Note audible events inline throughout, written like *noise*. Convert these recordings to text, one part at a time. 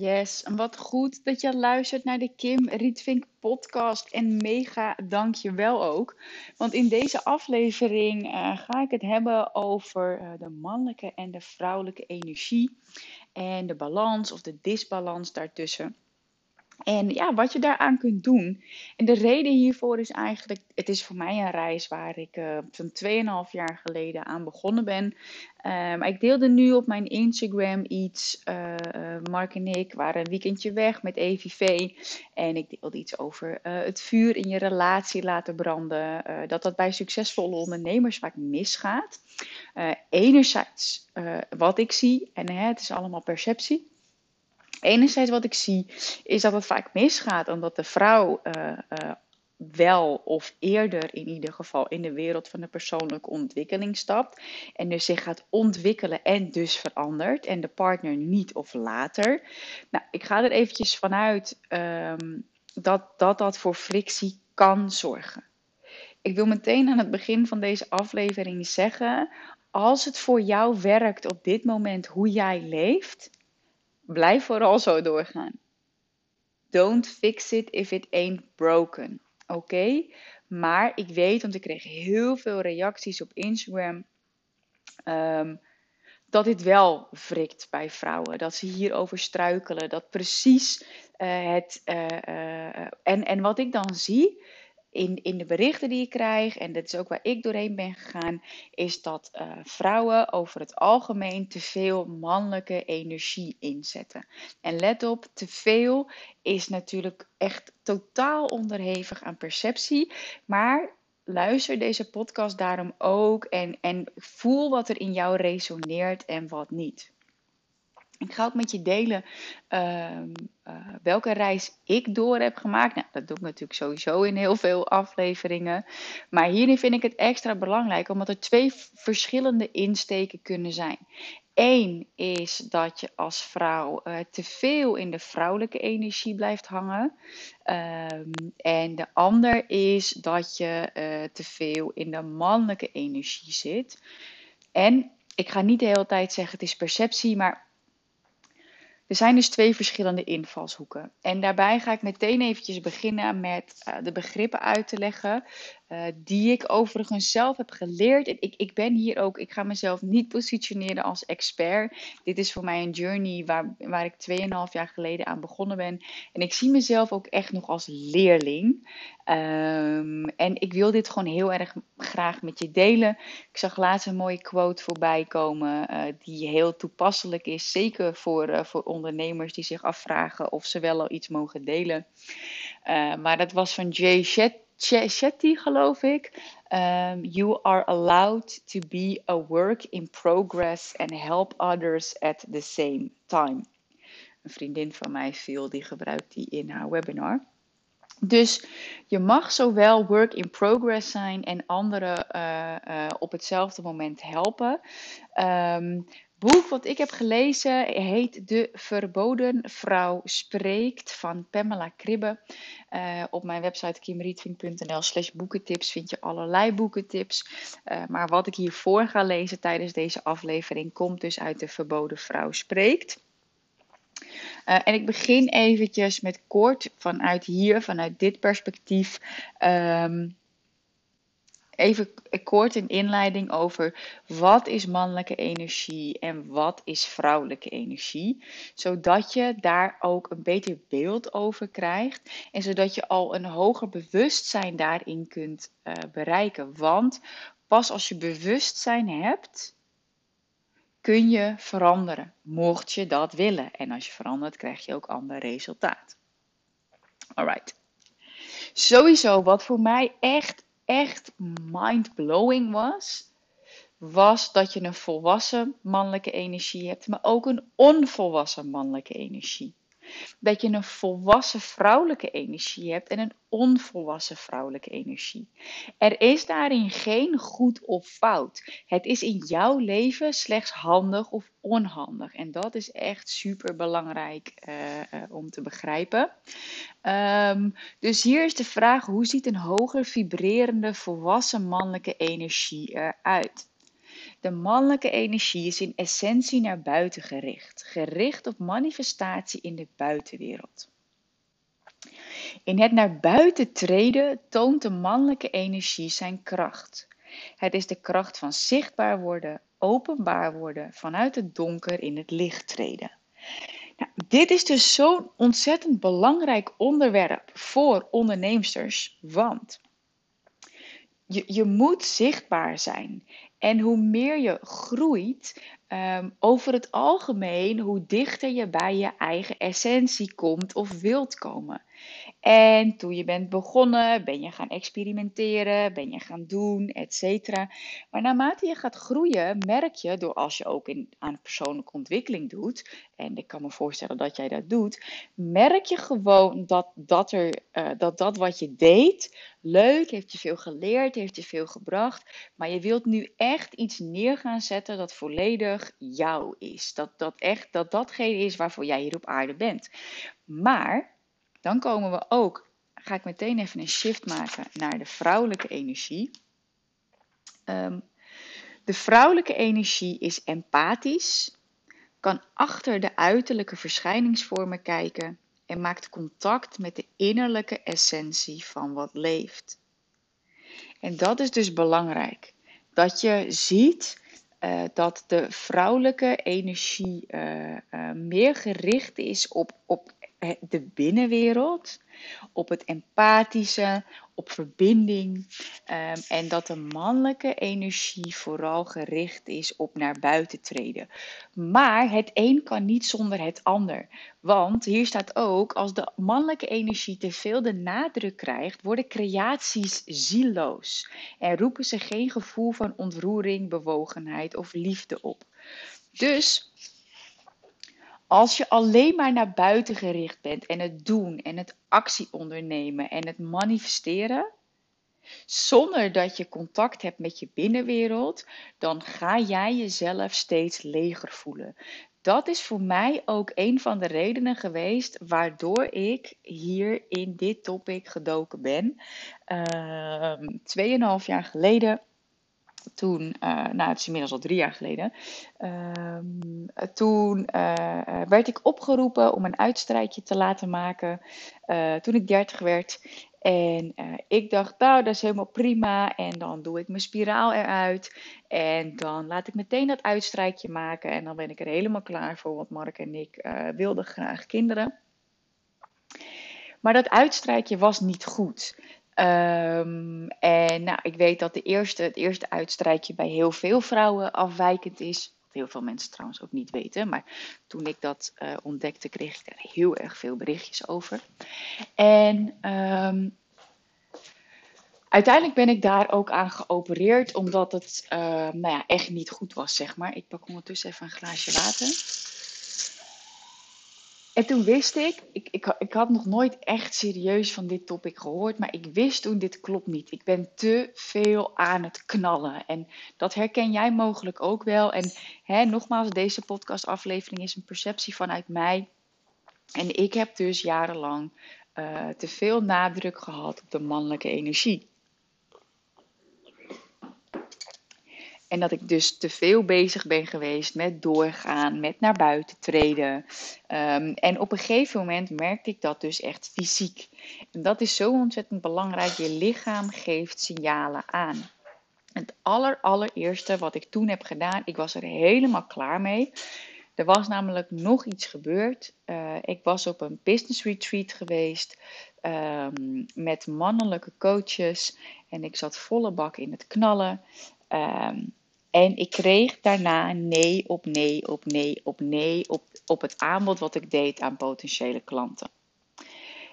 Yes, en wat goed dat je luistert naar de Kim Rietvink podcast. En mega dank je wel ook. Want in deze aflevering eh, ga ik het hebben over eh, de mannelijke en de vrouwelijke energie. En de balans of de disbalans daartussen. En ja, wat je daaraan kunt doen. En de reden hiervoor is eigenlijk, het is voor mij een reis waar ik uh, zo'n 2,5 jaar geleden aan begonnen ben. Um, ik deelde nu op mijn Instagram iets. Uh, Mark en ik waren een weekendje weg met EVV. En ik deelde iets over het vuur in je relatie laten branden. dat dat bij succesvolle ondernemers vaak misgaat. enerzijds wat ik zie, en hè, het is allemaal perceptie. Enerzijds wat ik zie is dat het vaak misgaat omdat de vrouw uh, uh, wel of eerder in ieder geval in de wereld van de persoonlijke ontwikkeling stapt en dus zich gaat ontwikkelen en dus verandert en de partner niet of later. Nou, ik ga er eventjes vanuit um, dat, dat dat voor frictie kan zorgen. Ik wil meteen aan het begin van deze aflevering zeggen: als het voor jou werkt op dit moment hoe jij leeft, Blijf vooral zo doorgaan. Don't fix it if it ain't broken. Oké? Maar ik weet, want ik kreeg heel veel reacties op Instagram. Um, dat dit wel wrikt bij vrouwen. Dat ze hierover struikelen. Dat precies uh, het. Uh, uh, en, en wat ik dan zie, in, in de berichten die ik krijg, en dat is ook waar ik doorheen ben gegaan, is dat uh, vrouwen over het algemeen te veel mannelijke energie inzetten. En let op, te veel is natuurlijk echt totaal onderhevig aan perceptie, maar luister deze podcast daarom ook en, en voel wat er in jou resoneert en wat niet. Ik ga ook met je delen uh, uh, welke reis ik door heb gemaakt. Nou, dat doe ik natuurlijk sowieso in heel veel afleveringen. Maar hierin vind ik het extra belangrijk omdat er twee verschillende insteken kunnen zijn. Eén is dat je als vrouw uh, te veel in de vrouwelijke energie blijft hangen. Um, en de ander is dat je uh, te veel in de mannelijke energie zit. En ik ga niet de hele tijd zeggen het is perceptie, maar er zijn dus twee verschillende invalshoeken. En daarbij ga ik meteen eventjes beginnen met uh, de begrippen uit te leggen. Uh, die ik overigens zelf heb geleerd. Ik, ik ben hier ook, ik ga mezelf niet positioneren als expert. Dit is voor mij een journey waar, waar ik 2,5 jaar geleden aan begonnen ben. En ik zie mezelf ook echt nog als leerling. Um, en ik wil dit gewoon heel erg graag met je delen. Ik zag laatst een mooie quote voorbij komen uh, die heel toepasselijk is. Zeker voor, voor ondernemers die zich afvragen of ze wel al iets mogen delen. Uh, maar dat was van Jay Shetty, geloof ik. Um, you are allowed to be a work in progress and help others at the same time. Een vriendin van mij, Phil, die gebruikt die in haar webinar. Dus je mag zowel work in progress zijn en anderen uh, uh, op hetzelfde moment helpen. Um, boek wat ik heb gelezen heet De Verboden Vrouw Spreekt van Pamela Kribbe. Uh, op mijn website kimrietvink.nl slash boekentips vind je allerlei boekentips. Uh, maar wat ik hiervoor ga lezen tijdens deze aflevering komt dus uit De Verboden Vrouw Spreekt. Uh, en ik begin eventjes met kort vanuit hier, vanuit dit perspectief. Um, even kort een inleiding over wat is mannelijke energie en wat is vrouwelijke energie. Zodat je daar ook een beter beeld over krijgt en zodat je al een hoger bewustzijn daarin kunt uh, bereiken. Want pas als je bewustzijn hebt, kun je veranderen, mocht je dat willen. En als je verandert, krijg je ook ander resultaat. Alright. Sowieso, wat voor mij echt, echt mind-blowing was, was dat je een volwassen mannelijke energie hebt, maar ook een onvolwassen mannelijke energie. Dat je een volwassen vrouwelijke energie hebt en een onvolwassen vrouwelijke energie. Er is daarin geen goed of fout. Het is in jouw leven slechts handig of onhandig. En dat is echt super belangrijk uh, uh, om te begrijpen. Um, dus hier is de vraag: hoe ziet een hoger vibrerende volwassen mannelijke energie eruit? De mannelijke energie is in essentie naar buiten gericht, gericht op manifestatie in de buitenwereld. In het naar buiten treden toont de mannelijke energie zijn kracht. Het is de kracht van zichtbaar worden, openbaar worden, vanuit het donker in het licht treden. Nou, dit is dus zo'n ontzettend belangrijk onderwerp voor onderneemsters, want je, je moet zichtbaar zijn. En hoe meer je groeit, um, over het algemeen, hoe dichter je bij je eigen essentie komt of wilt komen. En toen je bent begonnen, ben je gaan experimenteren, ben je gaan doen, etc. Maar naarmate je gaat groeien, merk je, door als je ook in, aan persoonlijke ontwikkeling doet, en ik kan me voorstellen dat jij dat doet, merk je gewoon dat dat, er, uh, dat, dat wat je deed, leuk, heeft je veel geleerd, heeft je veel gebracht, maar je wilt nu echt iets neer gaan zetten dat volledig jou is. Dat dat echt, dat datgene is waarvoor jij hier op aarde bent. Maar dan komen we ook, ga ik meteen even een shift maken naar de vrouwelijke energie. Um, de vrouwelijke energie is empathisch, kan achter de uiterlijke verschijningsvormen kijken en maakt contact met de innerlijke essentie van wat leeft. En dat is dus belangrijk. Dat je ziet uh, dat de vrouwelijke energie uh, uh, meer gericht is op, op de binnenwereld, op het empathische, op verbinding. Um, en dat de mannelijke energie vooral gericht is op naar buiten treden. Maar het een kan niet zonder het ander. Want hier staat ook, als de mannelijke energie te veel de nadruk krijgt, worden creaties zieloos. En roepen ze geen gevoel van ontroering, bewogenheid of liefde op. Dus als je alleen maar naar buiten gericht bent en het doen en het actie ondernemen en het manifesteren, zonder dat je contact hebt met je binnenwereld, dan ga jij jezelf steeds leger voelen. Dat is voor mij ook een van de redenen geweest waardoor ik hier in dit topic gedoken ben. Uh, tweeënhalf jaar geleden toen, uh, nou het is inmiddels al drie jaar geleden, uh, toen uh, werd ik opgeroepen om een uitstrijdje te laten maken toen ik 30 werd. En ik dacht, nou dat is helemaal prima en dan doe ik mijn spiraal eruit en dan laat ik meteen dat uitstrijkje maken en dan ben ik er helemaal klaar voor, want Mark en ik wilden graag kinderen. Maar dat uitstrijkje was niet goed. Um, en nou, ik weet dat de eerste, het eerste uitstrijkje bij heel veel vrouwen afwijkend is. Wat heel veel mensen trouwens ook niet weten. Maar toen ik dat uh, ontdekte, kreeg ik daar heel erg veel berichtjes over. En um, uiteindelijk ben ik daar ook aan geopereerd, omdat het uh, nou ja, echt niet goed was, zeg maar. Ik pak ondertussen even een glaasje water. En toen wist ik, ik, ik, ik had nog nooit echt serieus van dit topic gehoord, maar ik wist toen dit klopt niet. Ik ben te veel aan het knallen. En dat herken jij mogelijk ook wel. En hè, nogmaals, deze podcastaflevering is een perceptie vanuit mij. En ik heb dus jarenlang uh, te veel nadruk gehad op de mannelijke energie. En dat ik dus te veel bezig ben geweest met doorgaan, met naar buiten treden. Um, en op een gegeven moment merkte ik dat dus echt fysiek. En dat is zo ontzettend belangrijk. Je lichaam geeft signalen aan. Het aller, allereerste wat ik toen heb gedaan, ik was er helemaal klaar mee. Er was namelijk nog iets gebeurd. Uh, ik was op een business retreat geweest um, met mannelijke coaches. En ik zat volle bak in het knallen. Um, en ik kreeg daarna nee op nee op nee op nee op, op het aanbod wat ik deed aan potentiële klanten.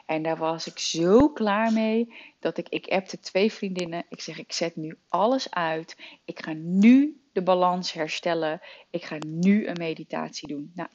En daar was ik zo klaar mee dat ik, ik appte twee vriendinnen. Ik zeg, ik zet nu alles uit. Ik ga nu de balans herstellen. Ik ga nu een meditatie doen. Nou,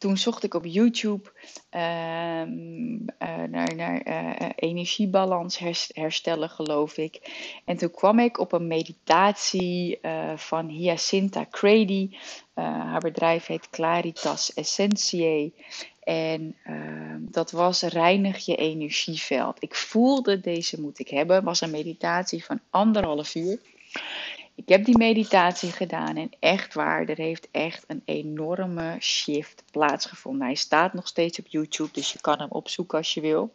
toen zocht ik op YouTube ehm, eh, naar, uh, energiebalans herstellen, geloof ik. En toen kwam ik op een meditatie uh, van Hyacinta Crady. haar bedrijf heet Claritas Essentiae. En ehm, dat was reinig je energieveld. Ik voelde deze moet ik hebben. Was een meditatie van anderhalf uur. Ik heb die meditatie gedaan en echt waar, er heeft echt een enorme shift plaatsgevonden. Hij staat nog steeds op YouTube, dus je kan hem opzoeken als je wil.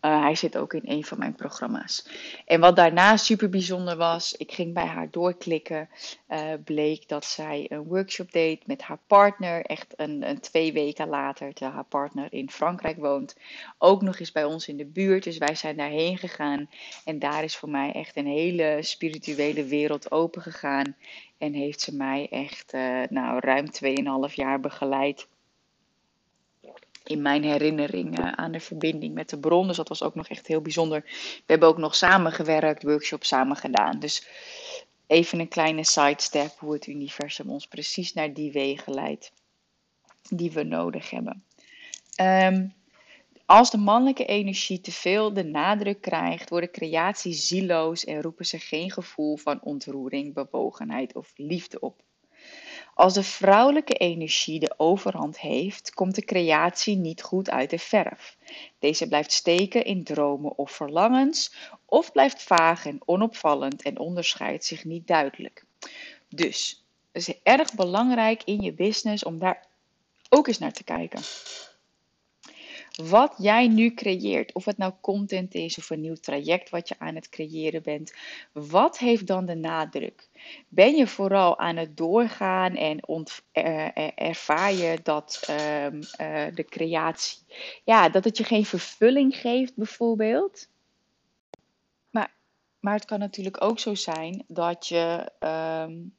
Uh, hij zit ook in een van mijn programma's. En wat daarna super bijzonder was, ik ging bij haar doorklikken, uh, bleek dat zij een workshop deed met haar partner, echt een, een, twee weken later, terwijl haar partner in Frankrijk woont. Ook nog eens bij ons in de buurt, dus wij zijn daarheen gegaan. En daar is voor mij echt een hele spirituele wereld open gegaan. En heeft ze mij echt uh, nou, ruim 2,5 jaar begeleid in mijn herinnering aan de verbinding met de bron. Dus dat was ook nog echt heel bijzonder. We hebben ook nog samengewerkt, workshops samen gedaan. Dus even een kleine sidestep hoe het universum ons precies naar die wegen leidt die we nodig hebben. Ehm, als de mannelijke energie te veel de nadruk krijgt, worden creaties zieloos en roepen ze geen gevoel van ontroering, bewogenheid of liefde op. Als de vrouwelijke energie de overhand heeft, komt de creatie niet goed uit de verf. Deze blijft steken in dromen of verlangens, of blijft vaag en onopvallend en onderscheidt zich niet duidelijk. Dus het is erg belangrijk in je business om daar ook eens naar te kijken wat jij nu creëert, of het nou content is of een nieuw traject wat je aan het creëren bent, wat heeft dan de nadruk? Ben je vooral aan het doorgaan en ont, uh, ervaar je dat um, uh, de creatie, ja, dat het je geen vervulling geeft bijvoorbeeld? Maar, maar het kan natuurlijk ook zo zijn dat je um,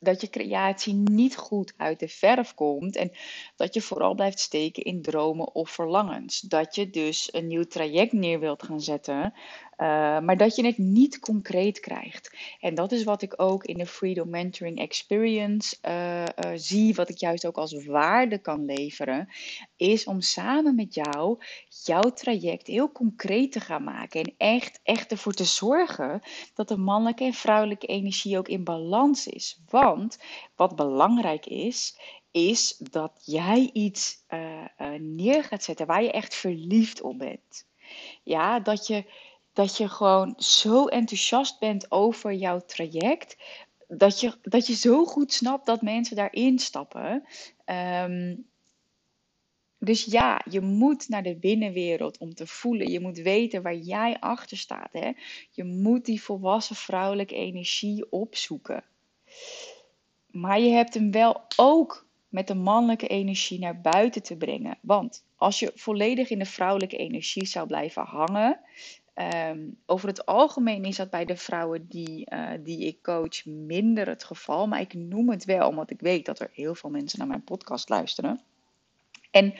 dat je creatie niet goed uit de verf komt en dat je vooral blijft steken in dromen of verlangens. Dat je dus een nieuw traject neer wilt gaan zetten, uh, maar dat je het niet concreet krijgt. En dat is wat ik ook in de Freedom Mentoring Experience uh, uh, zie, wat ik juist ook als waarde kan leveren, is om samen met jou jouw traject heel concreet te gaan maken. En echt, echt ervoor te zorgen dat de mannelijke en vrouwelijke energie ook in balans is. Want wat belangrijk is, is dat jij iets neer gaat zetten waar je echt verliefd op bent. Ja, dat je dat je gewoon zo enthousiast bent over jouw traject. Dat je, dat je zo goed snapt dat mensen daarin stappen. Um, dus ja, je moet naar de binnenwereld om te voelen. Je moet weten waar jij achter staat. Hè? Je moet die volwassen vrouwelijke energie opzoeken. Maar je hebt hem wel ook met de mannelijke energie naar buiten te brengen. Want als je volledig in de vrouwelijke energie zou blijven hangen, Um, over het algemeen is dat bij de vrouwen die, uh, die ik coach minder het geval. Maar ik noem het wel, omdat ik weet dat er heel veel mensen naar mijn podcast luisteren. En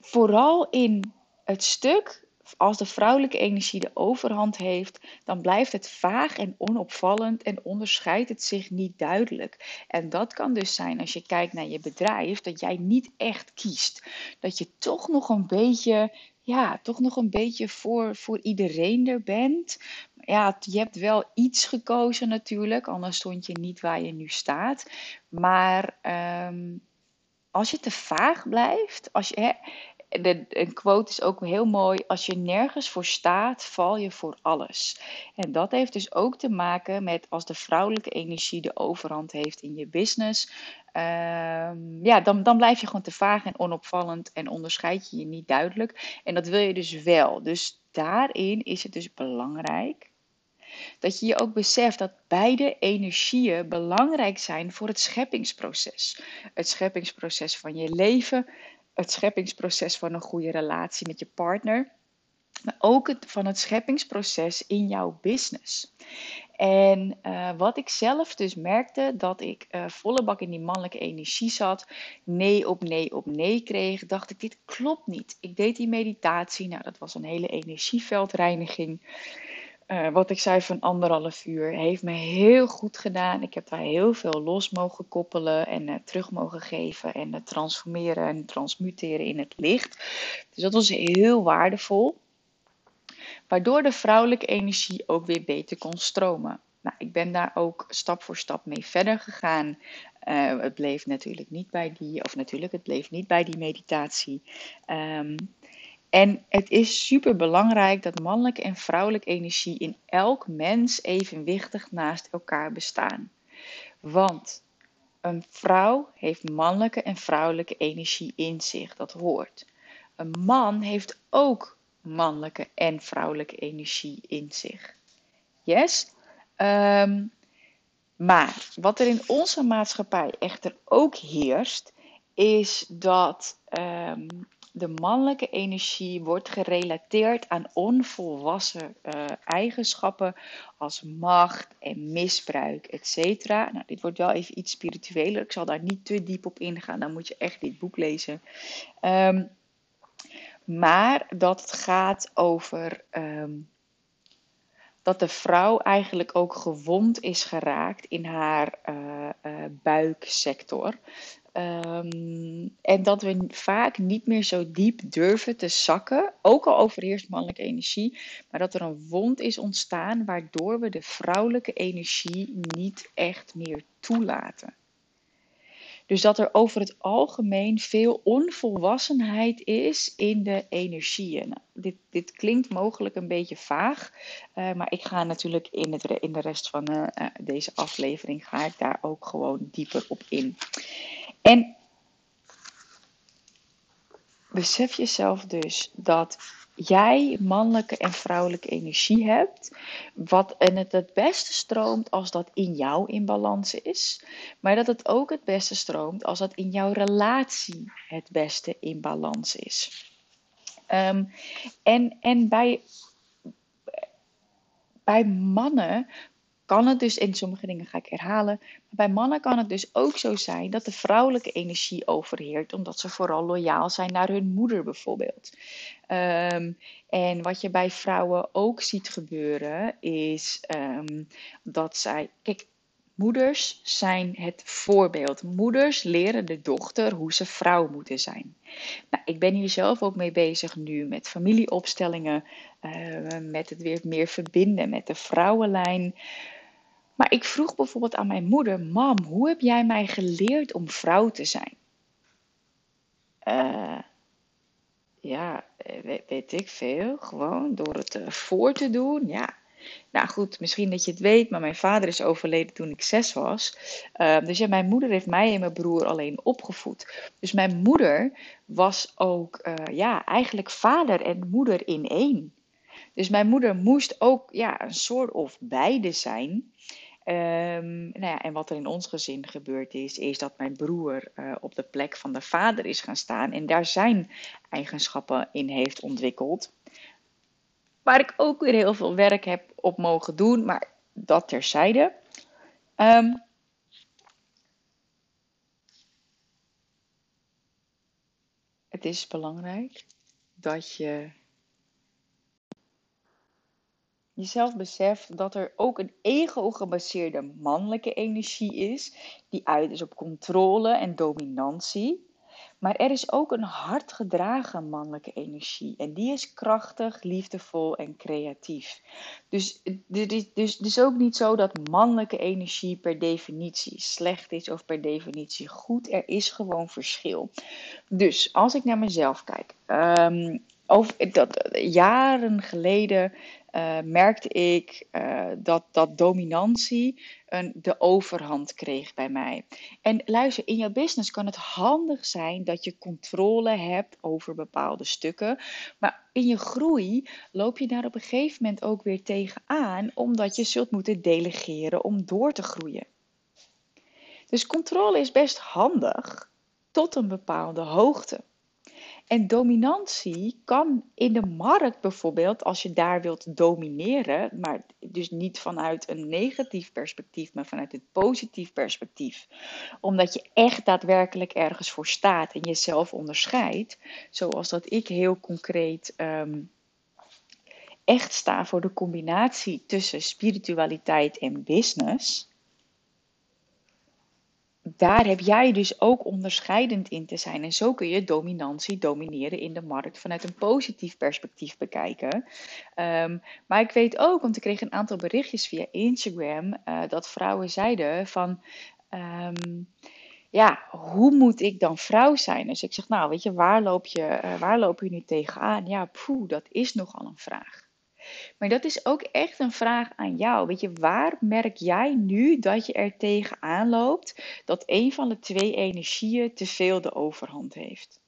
vooral in het stuk, als de vrouwelijke energie de overhand heeft, dan blijft het vaag en onopvallend en onderscheidt het zich niet duidelijk. En dat kan dus zijn als je kijkt naar je bedrijf, dat jij niet echt kiest. Dat je toch nog een beetje ja, toch nog een beetje voor, voor iedereen er bent. Ja, je hebt wel iets gekozen natuurlijk, anders stond je niet waar je nu staat. Maar um, als je te vaag blijft, als je, hè, de, een quote is ook heel mooi: als je nergens voor staat, val je voor alles. En dat heeft dus ook te maken met als de vrouwelijke energie de overhand heeft in je business. Um, ja, dan, dan blijf je gewoon te vaag en onopvallend en onderscheid je je niet duidelijk. En dat wil je dus wel. Dus daarin is het dus belangrijk dat je je ook beseft dat beide energieën belangrijk zijn voor het scheppingsproces. Het scheppingsproces van je leven, het scheppingsproces van een goede relatie met je partner, maar ook het, van het scheppingsproces in jouw business. En uh, wat ik zelf dus merkte, dat ik uh, volle bak in die mannelijke energie zat, nee op nee op nee kreeg, dacht ik, dit klopt niet. Ik deed die meditatie, nou dat was een hele energieveldreiniging. Eh, wat ik zei van anderhalf uur heeft me heel goed gedaan. Ik heb daar heel veel los mogen koppelen en uh, terug mogen geven en uh, transformeren en transmuteren in het licht. Dus dat was heel waardevol. Waardoor de vrouwelijke energie ook weer beter kon stromen. Nou, ik ben daar ook stap voor stap mee verder gegaan. het bleef natuurlijk niet bij die, of natuurlijk, het bleef niet bij die meditatie. Um, en het is super belangrijk dat mannelijke en vrouwelijke energie in elk mens evenwichtig naast elkaar bestaan. Want een vrouw heeft mannelijke en vrouwelijke energie in zich, dat hoort. Een man heeft ook mannelijke en vrouwelijke energie in zich. Yes? Um, maar wat er in onze maatschappij echter ook heerst, is dat um, de mannelijke energie wordt gerelateerd aan onvolwassen uh, eigenschappen als macht en misbruik, etc. Nou, dit wordt wel even iets spiritueler. Ik zal daar niet te diep op ingaan. Dan moet je echt dit boek lezen. Um, maar dat het gaat over um, dat de vrouw eigenlijk ook gewond is geraakt in haar uh, uh, buiksector. Um, en dat we vaak niet meer zo diep durven te zakken, ook al overheerst mannelijke energie, maar dat er een wond is ontstaan waardoor we de vrouwelijke energie niet echt meer toelaten. Dus dat er over het algemeen veel onvolwassenheid is in de energieën. Nou, dit, dit klinkt mogelijk een beetje vaag, uh, maar ik ga natuurlijk in, het, in de rest van uh, deze aflevering ga ik daar ook gewoon dieper op in. En besef jezelf dus dat jij mannelijke en vrouwelijke energie hebt. Wat, en het het beste stroomt als dat in jou in balans is. Maar dat het ook het beste stroomt als dat in jouw relatie het beste in balans is. Um, en, en bij, bij mannen kan het dus, in sommige dingen ga ik herhalen, maar bij mannen kan het dus ook zo zijn dat de vrouwelijke energie overheert, omdat ze vooral loyaal zijn naar hun moeder bijvoorbeeld. Um, en wat je bij vrouwen ook ziet gebeuren, is um, dat zij. Kijk, Moeders zijn het voorbeeld. Moeders leren de dochter hoe ze vrouw moeten zijn. Nou, ik ben hier zelf ook mee bezig nu met familieopstellingen, uh, met het weer meer verbinden met de vrouwenlijn. Maar ik vroeg bijvoorbeeld aan mijn moeder: Mam, hoe heb jij mij geleerd om vrouw te zijn? Uh, ja, weet, weet, ik veel. Gewoon door het uh, voor te doen. Ja. Nou goed, misschien dat je het weet, maar mijn vader is overleden toen ik zes was. Uh, dus ja, mijn moeder heeft mij en mijn broer alleen opgevoed. Dus mijn moeder was ook, ja, eigenlijk vader en moeder in één. Dus mijn moeder moest ook ja, een soort of beide zijn. Um, nou ja, en wat er in ons gezin gebeurd is, is dat mijn broer uh, op de plek van de vader is gaan staan en daar zijn eigenschappen in heeft ontwikkeld. Waar ik ook weer heel veel werk heb op mogen doen, maar dat terzijde. Um, het is belangrijk dat je jezelf beseft dat er ook een ego-gebaseerde mannelijke energie is, die uit is op controle en dominantie. Maar er is ook een hard gedragen mannelijke energie. En die is krachtig, liefdevol en creatief. Dus het is dus, dus ook niet zo dat mannelijke energie per definitie slecht is of per definitie goed. Er is gewoon verschil. Dus als ik naar mezelf kijk. Um, over, dat, jaren geleden uh, merkte ik uh, dat, dat dominantie een, de overhand kreeg bij mij. En luister, in jouw business kan het handig zijn dat je controle hebt over bepaalde stukken. Maar in je groei loop je daar op een gegeven moment ook weer tegenaan, omdat je zult moeten delegeren om door te groeien. Dus controle is best handig tot een bepaalde hoogte. En dominantie kan in de markt bijvoorbeeld, als je daar wilt domineren, maar dus niet vanuit een negatief perspectief, maar vanuit een positief perspectief, omdat je echt daadwerkelijk ergens voor staat en jezelf onderscheidt, zoals dat ik heel concreet um, echt sta voor de combinatie tussen spiritualiteit en business, daar heb jij dus ook onderscheidend in te zijn. En zo kun je dominantie domineren in de markt vanuit een positief perspectief bekijken. Ehm, maar ik weet ook, want ik kreeg een aantal berichtjes via Instagram, uh, dat vrouwen zeiden van. Ehm, ja, hoe moet ik dan vrouw zijn? Dus ik zeg, nou, weet je, waar loop je, uh, waar loop je nu tegenaan? Ja, poeh, dat is nogal een vraag. Maar dat is ook echt een vraag aan jou. Weet je, waar merk jij nu dat je er tegenaan loopt dat een van de twee energieën te veel de overhand heeft?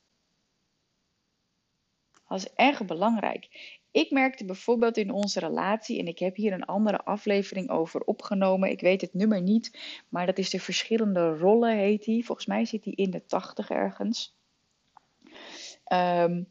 Dat is erg belangrijk. Ik merkte bijvoorbeeld in onze relatie, en ik heb hier een andere aflevering over opgenomen. Ik weet het nummer niet, maar dat is de verschillende rollen, heet die. Volgens mij zit die in de tachtig ergens. Um,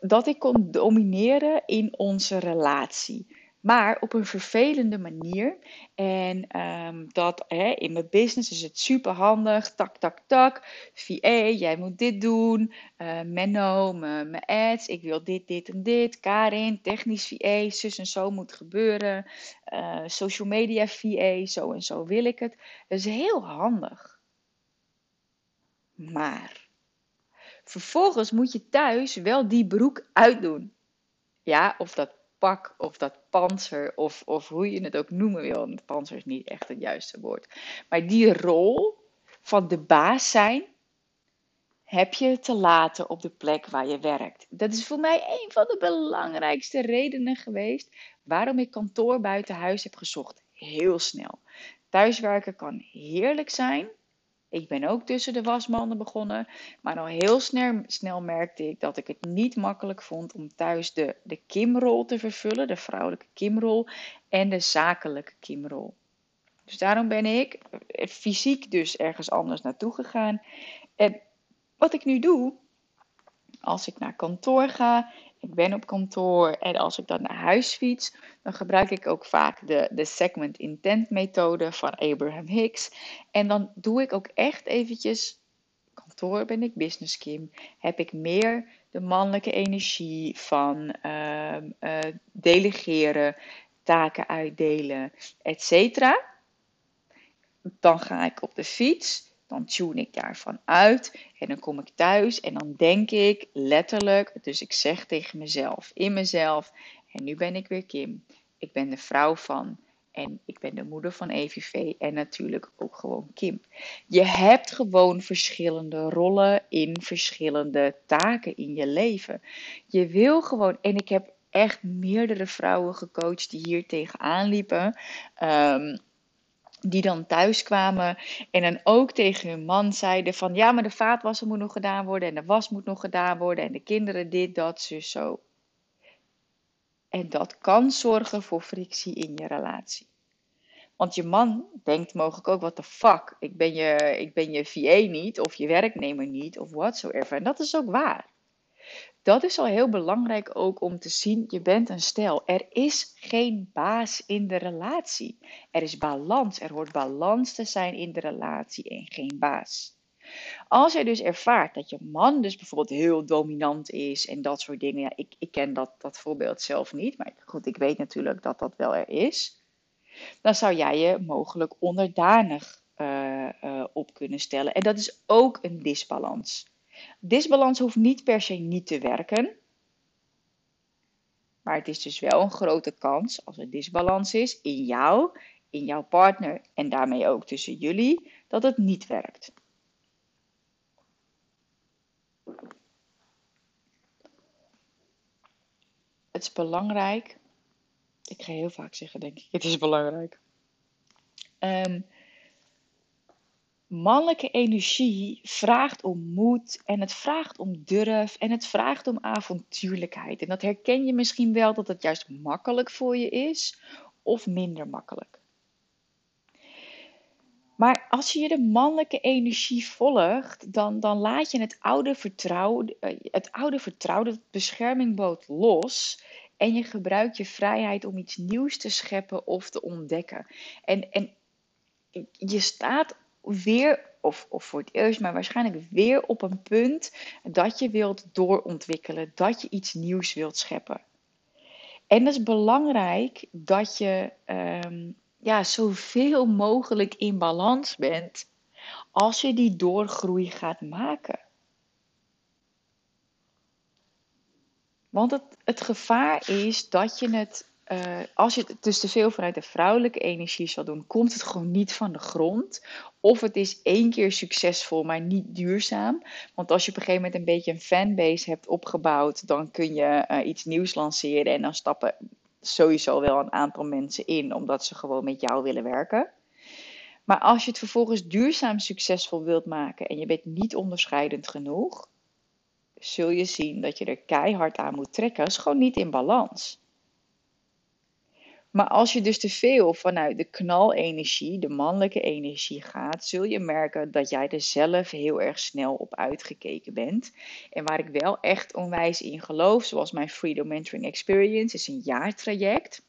dat ik kon domineren in onze relatie. Maar op een vervelende manier. En um, dat hè, in mijn business is het super handig. Tak, tak, tak. VA, jij moet dit doen. Uh, Menno, mijn ads. Ik wil dit, dit en dit. Karin, technisch VA. Zus en zo moet gebeuren. Uh, social media VA. Zo en zo wil ik het. Dat is heel handig. Maar Vervolgens moet je thuis wel die broek uitdoen. Ja, of dat pak of dat panzer of, of hoe je het ook noemen wil. Want panzer is niet echt het juiste woord. Maar die rol van de baas zijn, heb je te laten op de plek waar je werkt. Dat is voor mij een van de belangrijkste redenen geweest waarom ik kantoor buiten huis heb gezocht. Heel snel. Thuiswerken kan heerlijk zijn, ik ben ook tussen de wasmanden begonnen. Maar al heel snel, snel merkte ik dat ik het niet makkelijk vond om thuis de, de Kimrol te vervullen. De vrouwelijke Kimrol en de zakelijke Kimrol. Dus daarom ben ik fysiek dus ergens anders naartoe gegaan. En wat ik nu doe, als ik naar kantoor ga ik ben op kantoor en als ik dan naar huis fiets, dan gebruik ik ook vaak de, de segment intent methode van Abraham Hicks. En dan doe ik ook echt eventjes, kantoor ben ik business Kim, heb ik meer de mannelijke energie van uh, uh, delegeren, taken uitdelen, etc. Dan ga ik op de fiets dan tune ik daarvan uit en dan kom ik thuis en dan denk ik letterlijk, dus ik zeg tegen mezelf, in mezelf, en nu ben ik weer Kim. Ik ben de vrouw van en ik ben de moeder van EVV en natuurlijk ook gewoon Kim. Je hebt gewoon verschillende rollen in verschillende taken in je leven. Je wil gewoon, en ik heb echt meerdere vrouwen gecoacht die hier tegenaan liepen. Um, die dan thuis kwamen en dan ook tegen hun man zeiden van ja, maar de vaatwasser moet nog gedaan worden en de was moet nog gedaan worden en de kinderen dit, dat, zus, zo. En dat kan zorgen voor frictie in je relatie. Want je man denkt mogelijk ook, wat de fuck, ik ben, je, ik ben je VA niet of je werknemer niet of whatsoever. En dat is ook waar. Dat is al heel belangrijk ook om te zien, je bent een stel. Er is geen baas in de relatie. Er is balans. Er hoort balans te zijn in de relatie en geen baas. Als je dus ervaart dat je man dus bijvoorbeeld heel dominant is en dat soort dingen. Ja, ik, ik ken dat, dat voorbeeld zelf niet, maar goed, ik weet natuurlijk dat dat wel er is. Dan zou jij je mogelijk onderdanig uh, uh, op kunnen stellen. En dat is ook een disbalans. Disbalans hoeft niet per se niet te werken. Maar het is dus wel een grote kans als er disbalans is in jou, in jouw partner en daarmee ook tussen jullie, dat het niet werkt. Het is belangrijk. Ik ga heel vaak zeggen, denk ik, het is belangrijk. Um, mannelijke energie vraagt om moed en het vraagt om durf en het vraagt om avontuurlijkheid. En dat herken je misschien wel dat het juist makkelijk voor je is of minder makkelijk. Maar als je de mannelijke energie volgt, dan, dan laat je het oude vertrouwen, eh, het oude vertrouwen, dat los. En je gebruikt je vrijheid om iets nieuws te scheppen of te ontdekken. En, en je staat weer, of, of voor het eerst, maar waarschijnlijk weer op een punt dat je wilt doorontwikkelen, dat je iets nieuws wilt scheppen. En het is belangrijk dat je um, ja, zoveel mogelijk in balans bent als je die doorgroei gaat maken. Want het, het gevaar is dat je het, uh, als je het dus te veel vanuit de vrouwelijke energie zal doen, komt het gewoon niet van de grond. Of het is één keer succesvol, maar niet duurzaam. Want als je op een gegeven moment een beetje een fanbase hebt opgebouwd, dan kun je uh, iets nieuws lanceren en dan stappen sowieso wel een aantal mensen in, omdat ze gewoon met jou willen werken. Maar als je het vervolgens duurzaam succesvol wilt maken en je bent niet onderscheidend genoeg, zul je zien dat je er keihard aan moet trekken. Dat is gewoon niet in balans. Maar als je dus te veel vanuit de knalenergie, de mannelijke energie gaat, zul je merken dat jij er zelf heel erg snel op uitgekeken bent. En waar ik wel echt onwijs in geloof, zoals mijn Freedom Mentoring Experience, is een jaartraject.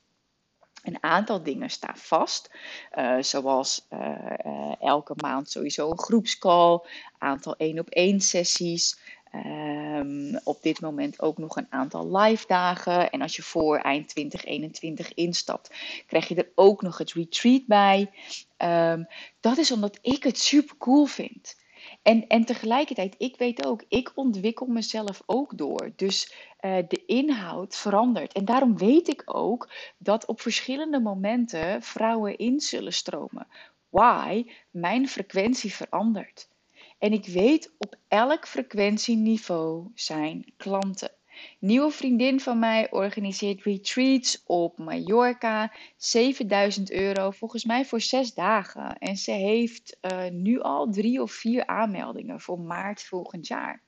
Een aantal dingen staan vast, uh, zoals uh, uh, elke maand sowieso een groepscall, aantal één op één sessies, Um, op dit moment ook nog een aantal live dagen. En als je voor eind 2021 instapt, krijg je er ook nog het retreat bij. Um, dat is omdat ik het super cool vind. En, en tegelijkertijd, ik weet ook, ik ontwikkel mezelf ook door. Dus uh, de inhoud verandert. En daarom weet ik ook dat op verschillende momenten vrouwen in zullen stromen. Why? Mijn frequentie verandert. En ik weet op elk frequentieniveau zijn klanten. Nieuwe vriendin van mij organiseert retreats op Mallorca. 7000 euro, volgens mij voor zes dagen. En ze heeft uh, nu al drie of vier aanmeldingen voor maart volgend jaar.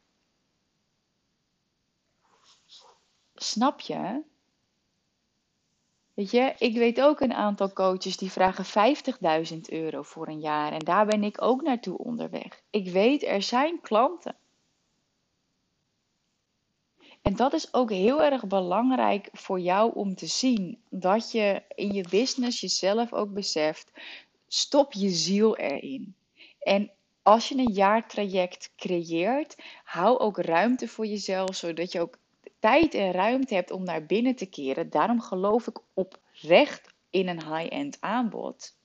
Snap je? Weet je, ik weet ook een aantal coaches die vragen 50.000 euro voor een jaar. En daar ben ik ook naartoe onderweg. Ik weet, er zijn klanten. En dat is ook heel erg belangrijk voor jou om te zien. Dat je in je business jezelf ook beseft. Stop je ziel erin. En als je een jaartraject creëert, hou ook ruimte voor jezelf, zodat je ook tijd en ruimte hebt om naar binnen te keren. Daarom geloof ik oprecht in een high-end aanbod.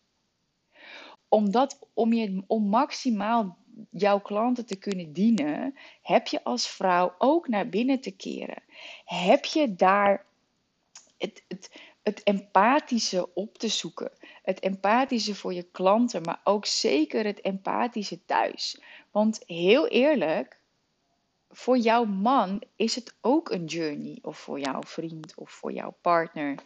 Omdat om, je, om maximaal jouw klanten te kunnen dienen, heb je als vrouw ook naar binnen te keren. Heb je daar het, het, het empathische op te zoeken. Het empathische voor je klanten, maar ook zeker het empathische thuis. Want heel eerlijk, voor jouw man is het ook een journey. Of voor jouw vriend of voor jouw partner.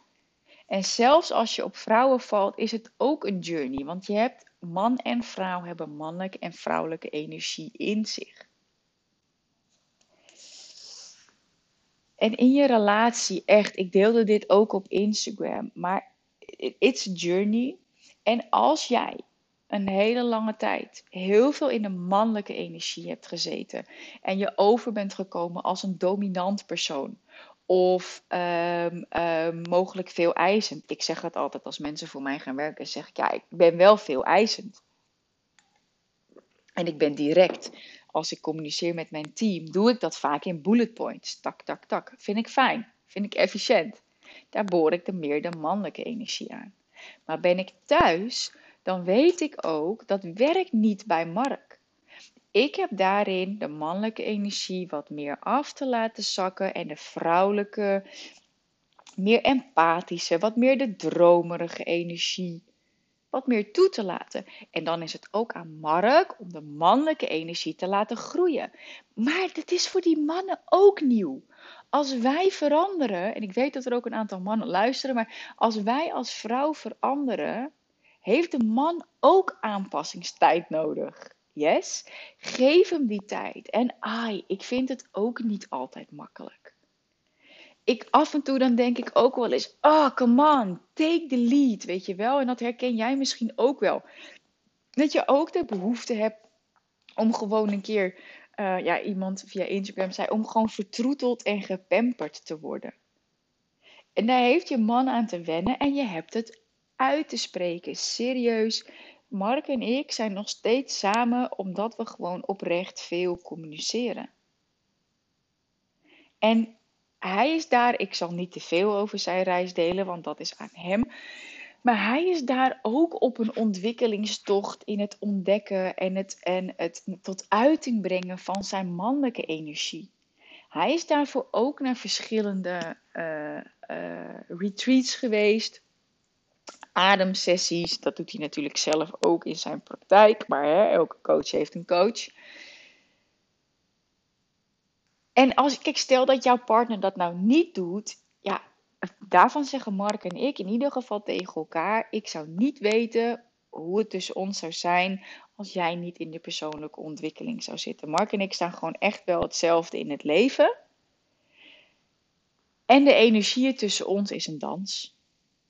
En zelfs als je op vrouwen valt, is het ook een journey. Want je hebt man en vrouw hebben mannelijke en vrouwelijke energie in zich. En in je relatie, echt, ik deelde dit ook op Instagram, maar it's a journey. En als jij een hele lange tijd heel veel in de mannelijke energie hebt gezeten en je over bent gekomen als een dominant persoon of um, um, mogelijk veel eisend. Ik zeg het altijd als mensen voor mij gaan werken, zeg ik ja, ik ben wel veel eisend. En ik ben direct. Als ik communiceer met mijn team, doe ik dat vaak in bullet points. Tak, tak, tak. Vind ik fijn. Vind ik efficiënt. Daar boor ik de meer de mannelijke energie aan. Maar ben ik thuis, dan weet ik ook dat werkt niet bij Mark. Ik heb daarin de mannelijke energie wat meer af te laten zakken en de vrouwelijke, meer empathische, wat meer de dromerige energie wat meer toe te laten. En dan is het ook aan Mark om de mannelijke energie te laten groeien. Maar het is voor die mannen ook nieuw. Als wij veranderen, en ik weet dat er ook een aantal mannen luisteren, maar als wij als vrouw veranderen, heeft de man ook aanpassingstijd nodig. Yes? Geef hem die tijd. En ai, ik vind het ook niet altijd makkelijk. Ik af en toe dan denk ik ook wel eens, oh come on, take the lead, weet je wel. En dat herken jij misschien ook wel. Dat je ook de behoefte hebt om gewoon een keer, uh, ja iemand via Instagram zei, om gewoon vertroeteld en gepamperd te worden. En daar heeft je man aan te wennen en je hebt het uit te spreken. Serieus, Mark en ik zijn nog steeds samen omdat we gewoon oprecht veel communiceren. En hij is daar, ik zal niet te veel over zijn reis delen, want dat is aan hem. Maar hij is daar ook op een ontwikkelingstocht in het ontdekken en het, en het tot uiting brengen van zijn mannelijke energie. Hij is daarvoor ook naar verschillende uh, uh, retreats geweest, ademsessies. Dat doet hij natuurlijk zelf ook in zijn praktijk, maar hè, elke coach heeft een coach. En als ik stel dat jouw partner dat nou niet doet, ja, daarvan zeggen Mark en ik in ieder geval tegen elkaar: ik zou niet weten hoe het tussen ons zou zijn als jij niet in de persoonlijke ontwikkeling zou zitten. Mark en ik staan gewoon echt wel hetzelfde in het leven. En de energie tussen ons is een dans.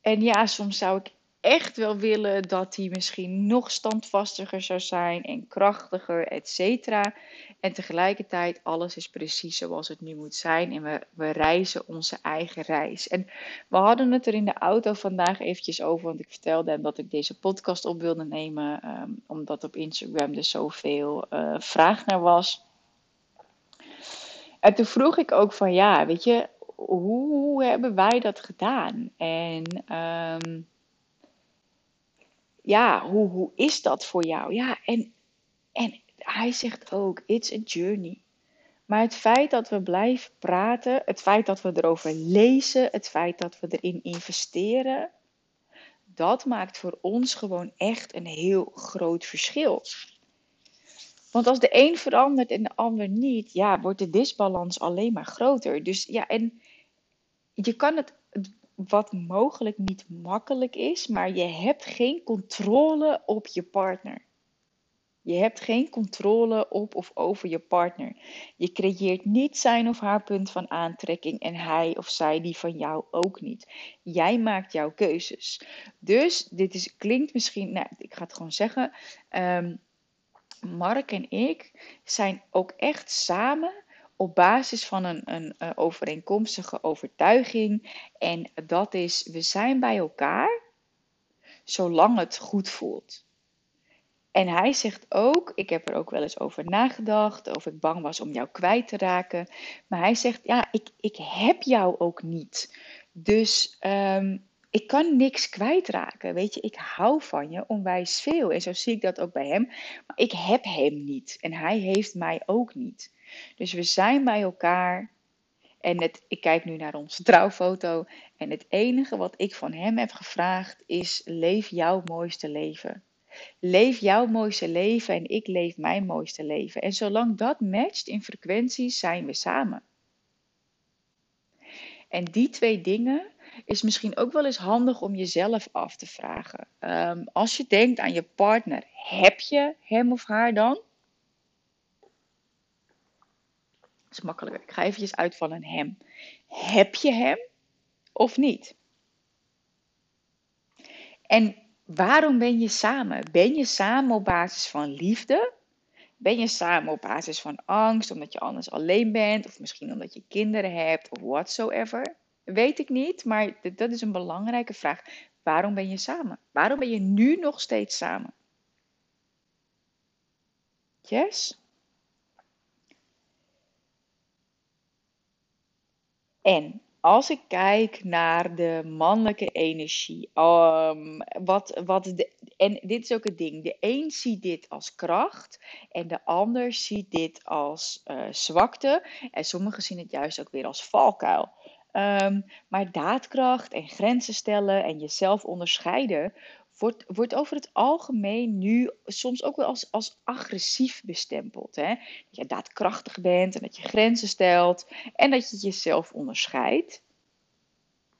En ja, soms zou ik echt wel willen dat hij misschien nog standvastiger zou zijn en krachtiger, et cetera. En tegelijkertijd, alles is precies zoals het nu moet zijn. En we, we reizen onze eigen reis. En we hadden het er in de auto vandaag eventjes over. Want ik vertelde hem dat ik deze podcast op wilde nemen. Um, omdat op Instagram er zoveel uh, vraag naar was. En toen vroeg ik ook van ja, weet je, hoe, hebben wij dat gedaan? En um, ja, hoe, hoe is dat voor jou? Ja, en, en hij zegt ook, it's a journey. Maar het feit dat we blijven praten, het feit dat we erover lezen, het feit dat we erin investeren, dat maakt voor ons gewoon echt een heel groot verschil. Want als de een verandert en de ander niet, ja, wordt de disbalans alleen maar groter. Dus ja, en je kan het wat mogelijk niet makkelijk is, maar je hebt geen controle op je partner. Je hebt geen controle op of over je partner. Je creëert niet zijn of haar punt van aantrekking en hij of zij die van jou ook niet. Jij maakt jouw keuzes. Dus dit is, klinkt misschien, nou, ik ga het gewoon zeggen. Um, Mark en ik zijn ook echt samen op basis van een, een, een overeenkomstige overtuiging. En dat is, we zijn bij elkaar zolang het goed voelt. En hij zegt ook, ik heb er ook wel eens over nagedacht, of ik bang was om jou kwijt te raken. Maar hij zegt, ja, ik, ik heb jou ook niet. Dus um, ik kan niks kwijtraken. Weet je, ik hou van je onwijs veel. En zo zie ik dat ook bij hem. Maar ik heb hem niet. En hij heeft mij ook niet. Dus we zijn bij elkaar. En het, ik kijk nu naar onze trouwfoto. En het enige wat ik van hem heb gevraagd is: leef jouw mooiste leven. Leef jouw mooiste leven en ik leef mijn mooiste leven. En zolang dat matcht in frequenties, zijn we samen. En die twee dingen is misschien ook wel eens handig om jezelf af te vragen. Um, als je denkt aan je partner, heb je hem of haar dan? Dat is makkelijker. Ik ga eventjes uit van een hem. Heb je hem of niet? En waarom ben je samen? Ben je samen op basis van liefde? Ben je samen op basis van angst, omdat je anders alleen bent, of misschien omdat je kinderen hebt, of whatsoever? Weet ik niet, maar dat is een belangrijke vraag. Waarom ben je samen? Waarom ben je nu nog steeds samen? Yes? En als ik kijk naar de mannelijke energie, um, wat, wat de, en dit is ook het ding, de een ziet dit als kracht en de ander ziet dit als uh, zwakte en sommigen zien het juist ook weer als valkuil. Um, maar daadkracht en grenzen stellen en jezelf onderscheiden wordt, wordt over het algemeen nu soms ook wel als, als agressief bestempeld. Hè? Dat je daadkrachtig bent en dat je grenzen stelt en dat je jezelf onderscheidt.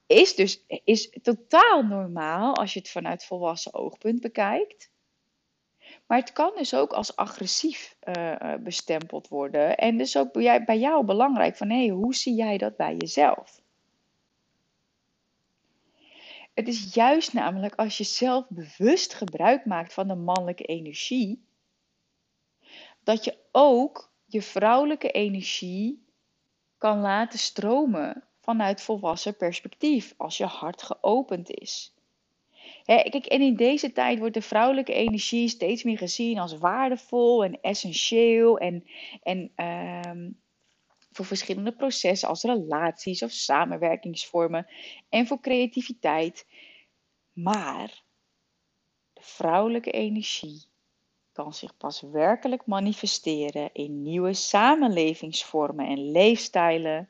Is dus is totaal normaal als je het vanuit volwassen oogpunt bekijkt. Maar het kan dus ook als agressief uh, bestempeld worden. En dus ook bij, jou belangrijk van hé, hoe zie jij dat bij jezelf? Het is juist namelijk als je zelf bewust gebruik maakt van de mannelijke energie, dat je ook je vrouwelijke energie kan laten stromen vanuit volwassen perspectief, als je hart geopend is. kijk, en in deze tijd wordt de vrouwelijke energie steeds meer gezien als waardevol en essentieel en, en um, voor verschillende processen als relaties of samenwerkingsvormen en voor creativiteit. Maar de vrouwelijke energie kan zich pas werkelijk manifesteren in nieuwe samenlevingsvormen en leefstijlen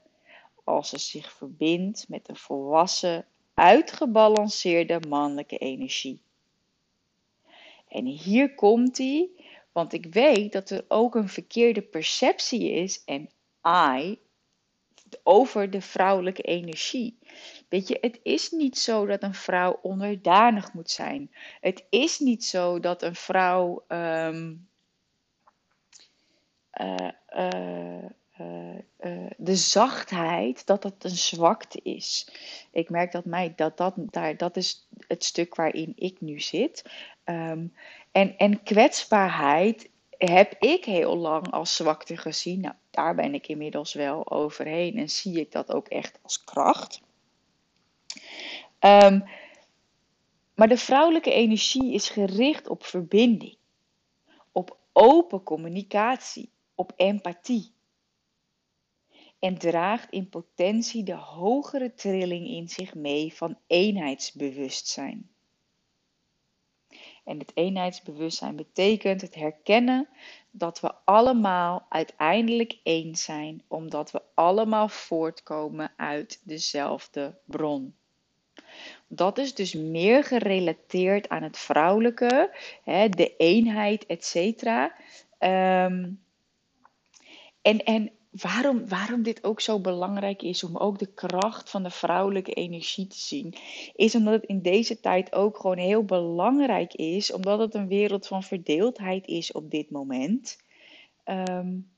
als ze zich verbindt met een volwassen, uitgebalanceerde mannelijke energie. En hier komt die, want ik weet dat er ook een verkeerde perceptie is en Over de vrouwelijke energie. Weet je, het is niet zo dat een vrouw onderdanig moet zijn. Het is niet zo dat een vrouw um, uh, uh, uh, de zachtheid, dat dat een zwakte is. Ik merk dat mij, dat, dat, daar, dat is het stuk waarin ik nu zit. Um, en, en kwetsbaarheid heb ik heel lang als zwakte gezien. Nou, daar ben ik inmiddels wel overheen en zie ik dat ook echt als kracht. Um, maar de vrouwelijke energie is gericht op verbinding, op open communicatie, op empathie. En draagt in potentie de hogere trilling in zich mee van eenheidsbewustzijn. En het eenheidsbewustzijn betekent het herkennen dat we allemaal uiteindelijk één zijn, omdat we allemaal voortkomen uit dezelfde bron. Dat is dus meer gerelateerd aan het vrouwelijke, hè, de eenheid, etc. Um, en, en waarom, waarom dit ook zo belangrijk is om ook de kracht van de vrouwelijke energie te zien, is omdat het in deze tijd ook gewoon heel belangrijk is, omdat het een wereld van verdeeldheid is op dit moment. Um,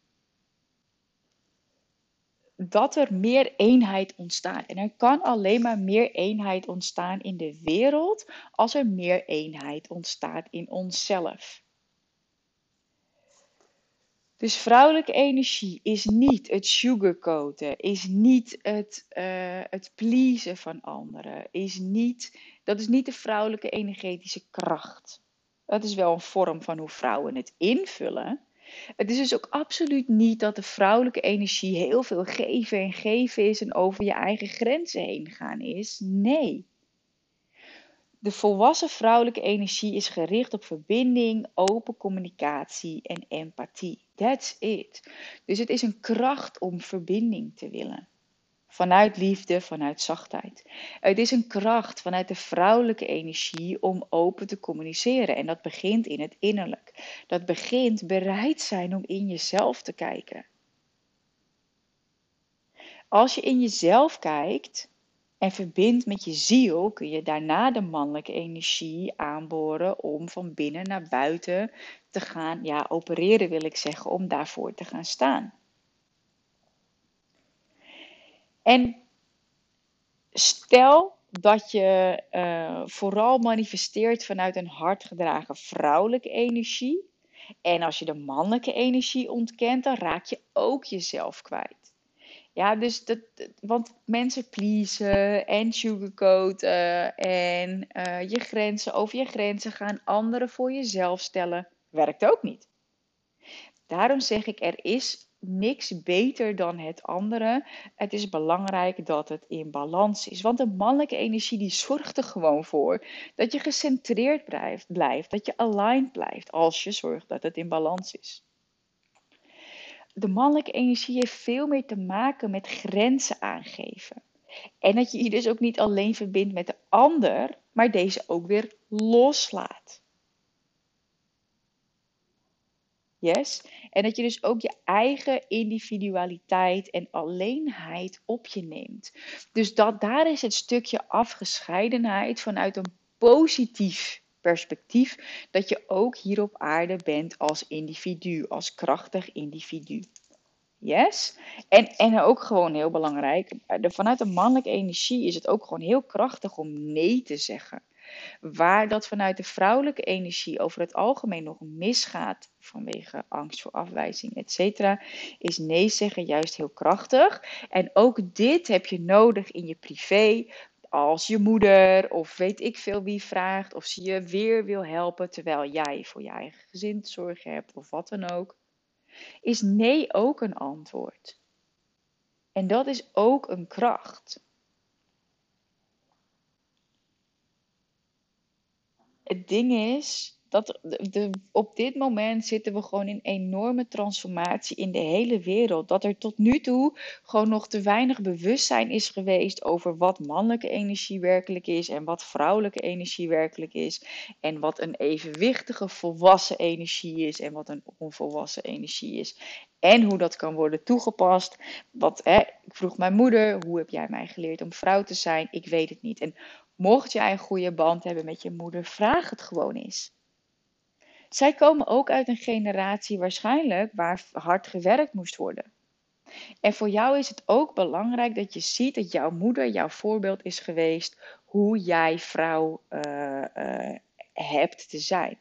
dat er meer eenheid ontstaat. En er kan alleen maar meer eenheid ontstaan in de wereld als er meer eenheid ontstaat in onszelf. Dus vrouwelijke energie is niet het sugarcoaten, is niet het, uh, het pleasen van anderen, is niet, dat is niet de vrouwelijke energetische kracht. Dat is wel een vorm van hoe vrouwen het invullen. Het is dus ook absoluut niet dat de vrouwelijke energie heel veel geven en geven is en over je eigen grenzen heen gaan is. Nee. De volwassen vrouwelijke energie is gericht op verbinding, open communicatie en empathie. That's it. Dus het is een kracht om verbinding te willen. Vanuit liefde, vanuit zachtheid. Het is een kracht vanuit de vrouwelijke energie om open te communiceren. En dat begint in het innerlijk. Dat begint bereid zijn om in jezelf te kijken. Als je in jezelf kijkt, en verbindt met je ziel, kun je daarna de mannelijke energie aanboren om van binnen naar buiten te gaan, ja, opereren wil ik zeggen, om daarvoor te gaan staan. En stel dat je uh, vooral manifesteert vanuit een hardgedragen vrouwelijke energie. En als je de mannelijke energie ontkent, dan raak je ook jezelf kwijt. Ja, dus dat, want mensen pleasen en sugarcoaten en uh, je grenzen over je grenzen gaan, anderen voor jezelf stellen, werkt ook niet. Daarom zeg ik, er is niks beter dan het andere. Het is belangrijk dat het in balans is. Want de mannelijke energie die zorgt er gewoon voor dat je gecentreerd blijft, blijft dat je aligned blijft als je zorgt dat het in balans is de mannelijke energie heeft veel meer te maken met grenzen aangeven. En dat je je dus ook niet alleen verbindt met de ander, maar deze ook weer loslaat. Yes? En dat je dus ook je eigen individualiteit en alleenheid op je neemt. Dus dat, daar is het stukje afgescheidenheid vanuit een positief perspectief dat je ook hier op aarde bent als individu, als krachtig individu. Yes? En, en ook gewoon heel belangrijk, vanuit de mannelijke energie is het ook gewoon heel krachtig om nee te zeggen. Waar dat vanuit de vrouwelijke energie over het algemeen nog misgaat vanwege angst voor afwijzing, etc., is nee zeggen juist heel krachtig. En ook dit heb je nodig in je privé, als je moeder of weet ik veel wie vraagt of ze je weer wil helpen terwijl jij voor je eigen gezin zorg hebt of wat dan ook, is nee ook een antwoord. En dat is ook een kracht. Het ding is dat de, op dit moment zitten we gewoon in enorme transformatie in de hele wereld. Dat er tot nu toe gewoon nog te weinig bewustzijn is geweest over wat mannelijke energie werkelijk is en wat vrouwelijke energie werkelijk is. En wat een evenwichtige volwassen energie is en wat een onvolwassen energie is. En hoe dat kan worden toegepast. Wat, hè, ik vroeg mijn moeder, hoe heb jij mij geleerd om vrouw te zijn? Ik weet het niet. En mocht jij een goede band hebben met je moeder, vraag het gewoon eens. Zij komen ook uit een generatie waarschijnlijk waar hard gewerkt moest worden. En voor jou is het ook belangrijk dat je ziet dat jouw moeder jouw voorbeeld is geweest hoe jij vrouw uh, uh, hebt te zijn.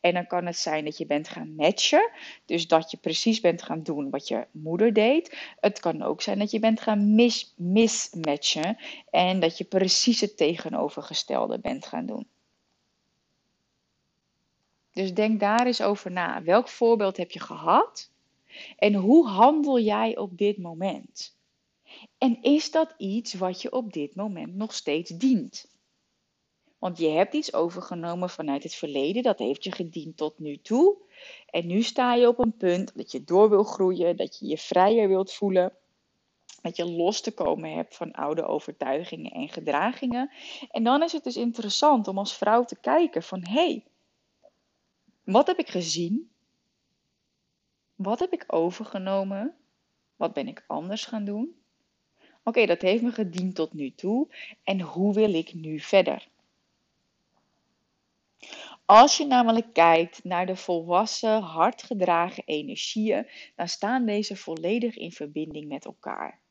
En dan kan het zijn dat je bent gaan matchen, dus dat je precies bent gaan doen wat je moeder deed. Het kan ook zijn dat je bent gaan mis, mismatchen en dat je precies het tegenovergestelde bent gaan doen. Dus denk daar eens over na. Welk voorbeeld heb je gehad? En hoe handel jij op dit moment? En is dat iets wat je op dit moment nog steeds dient? Want je hebt iets overgenomen vanuit het verleden, dat heeft je gediend tot nu toe. En nu sta je op een punt dat je door wil groeien, dat je je vrijer wilt voelen, dat je los te komen hebt van oude overtuigingen en gedragingen. En dan is het dus interessant om als vrouw te kijken van hé, hey, wat heb ik gezien? Wat heb ik overgenomen? Wat ben ik anders gaan doen? Oké, dat heeft me gediend tot nu toe. En hoe wil ik nu verder? Als je namelijk kijkt naar de volwassen, hardgedragen energieën, dan staan deze volledig in verbinding met elkaar.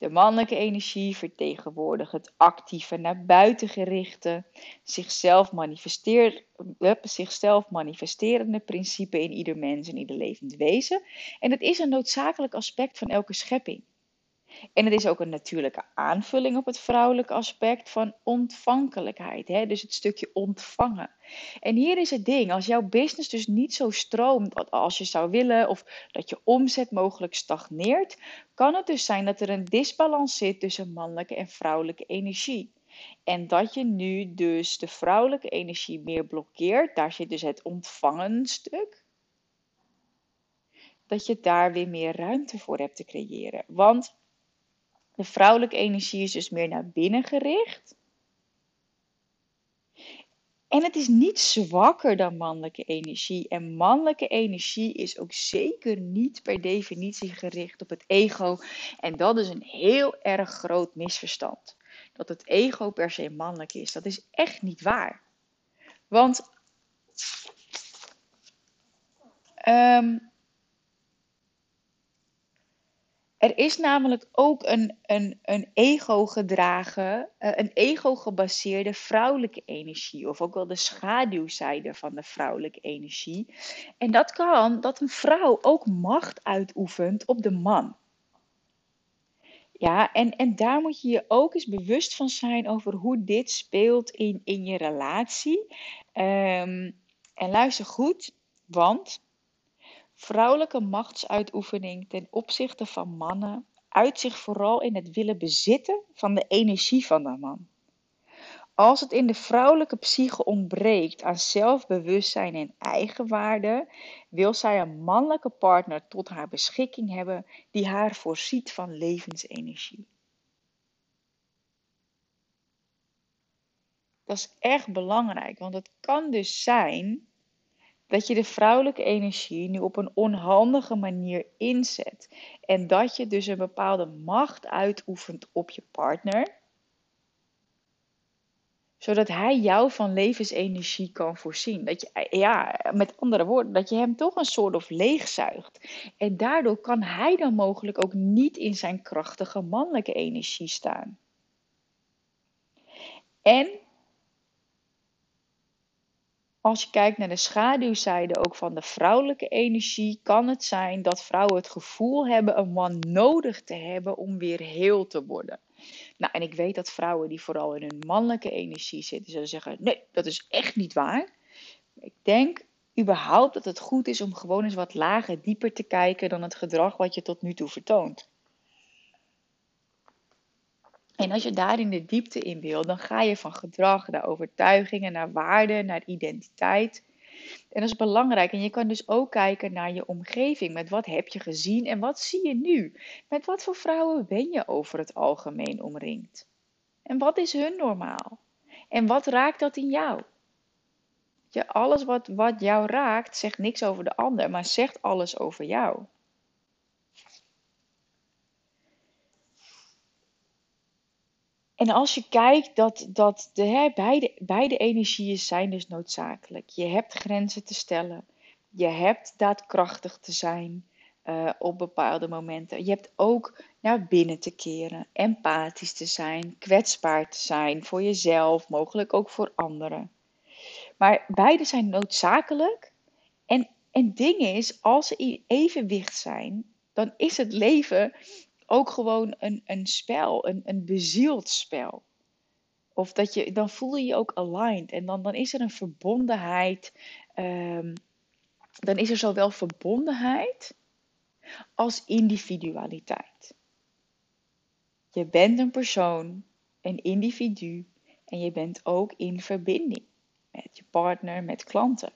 De mannelijke energie vertegenwoordigt het actieve, naar buiten gerichte, zichzelf, zichzelf manifesterende principe in ieder mens en ieder levend wezen. En het is een noodzakelijk aspect van elke schepping. En het is ook een natuurlijke aanvulling op het vrouwelijke aspect van ontvankelijkheid. Hè? Dus het stukje ontvangen. En hier is het ding: als jouw business dus niet zo stroomt als je zou willen, of dat je omzet mogelijk stagneert, kan het dus zijn dat er een disbalans zit tussen mannelijke en vrouwelijke energie. En dat je nu dus de vrouwelijke energie meer blokkeert, daar zit dus het ontvangen stuk. Dat je daar weer meer ruimte voor hebt te creëren. Want de vrouwelijke energie is dus meer naar binnen gericht. En het is niet zwakker dan mannelijke energie. En mannelijke energie is ook zeker niet per definitie gericht op het ego. En dat is een heel erg groot misverstand. Dat het ego per se mannelijk is. Dat is echt niet waar. Want um, Er is namelijk ook een, een, een ego-gedragen, uh, een ego-gebaseerde vrouwelijke energie, of ook wel de schaduwzijde van de vrouwelijke energie. En dat kan dat een vrouw ook macht uitoefent op de man. Ja, en, en daar moet je je ook eens bewust van zijn over hoe dit speelt in, in je relatie. Um, en luister goed, want Vrouwelijke machtsuitoefening ten opzichte van mannen uit zich vooral in het willen bezitten van de energie van de man. Als het in de vrouwelijke psyche ontbreekt aan zelfbewustzijn en eigenwaarde, wil zij een mannelijke partner tot haar beschikking hebben die haar voorziet van levensenergie. Dat is echt belangrijk, want het kan dus zijn dat je de vrouwelijke energie nu op een onhandige manier inzet. En dat je dus een bepaalde macht uitoefent op je partner. Zodat hij jou van levensenergie kan voorzien. Dat je, ja, met andere woorden, dat je hem toch een soort of leegzuigt. En daardoor kan hij dan mogelijk ook niet in zijn krachtige mannelijke energie staan. En als je kijkt naar de schaduwzijde ook van de vrouwelijke energie, kan het zijn dat vrouwen het gevoel hebben een man nodig te hebben om weer heel te worden. Nou, en ik weet dat vrouwen die vooral in hun mannelijke energie zitten, zullen zeggen: nee, dat is echt niet waar. Ik denk überhaupt dat het goed is om gewoon eens wat lager, dieper te kijken dan het gedrag wat je tot nu toe vertoont. En als je daar in de diepte in wil, dan ga je van gedrag naar overtuigingen, naar waarden, naar identiteit. En dat is belangrijk. En je kan dus ook kijken naar je omgeving. Met wat heb je gezien en wat zie je nu? Met wat voor vrouwen ben je over het algemeen omringd? En wat is hun normaal? En wat raakt dat in jou? Je, alles wat, wat jou raakt, zegt niks over de ander, maar zegt alles over jou. En als je kijkt dat, dat de, hè, beide, beide energieën zijn dus noodzakelijk. Je hebt grenzen te stellen. Je hebt daadkrachtig te zijn uh, op bepaalde momenten. Je hebt ook naar binnen te keren, empathisch te zijn, kwetsbaar te zijn voor jezelf, mogelijk ook voor anderen. Maar beide zijn noodzakelijk. En, en ding is, als ze in evenwicht zijn, dan is het leven ook gewoon een, een spel, een, een bezield spel. Of dat je, dan voel je je ook aligned. En dan, dan is er een verbondenheid. Um, dan is er zowel verbondenheid als individualiteit. Je bent een persoon, een individu. En je bent ook in verbinding met je partner, met klanten.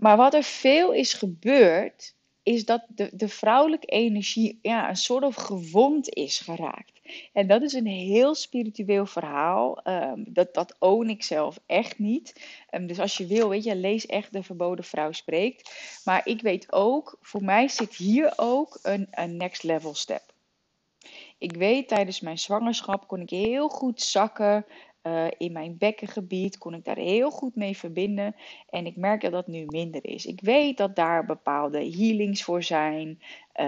Maar wat er veel is gebeurd, is dat de, de vrouwelijke energie ja, een soort of gewond is geraakt. En dat is een heel spiritueel verhaal. Um, dat, dat own ik zelf echt niet. Um, dus als je wil, weet je, lees echt De Verboden Vrouw Spreekt. Maar ik weet ook, voor mij zit hier ook een, een next level step. Ik weet tijdens mijn zwangerschap kon ik heel goed zakken uh, in mijn bekkengebied kon ik daar heel goed mee verbinden. En ik merk dat dat nu minder is. Ik weet dat daar bepaalde healings voor zijn. Uh,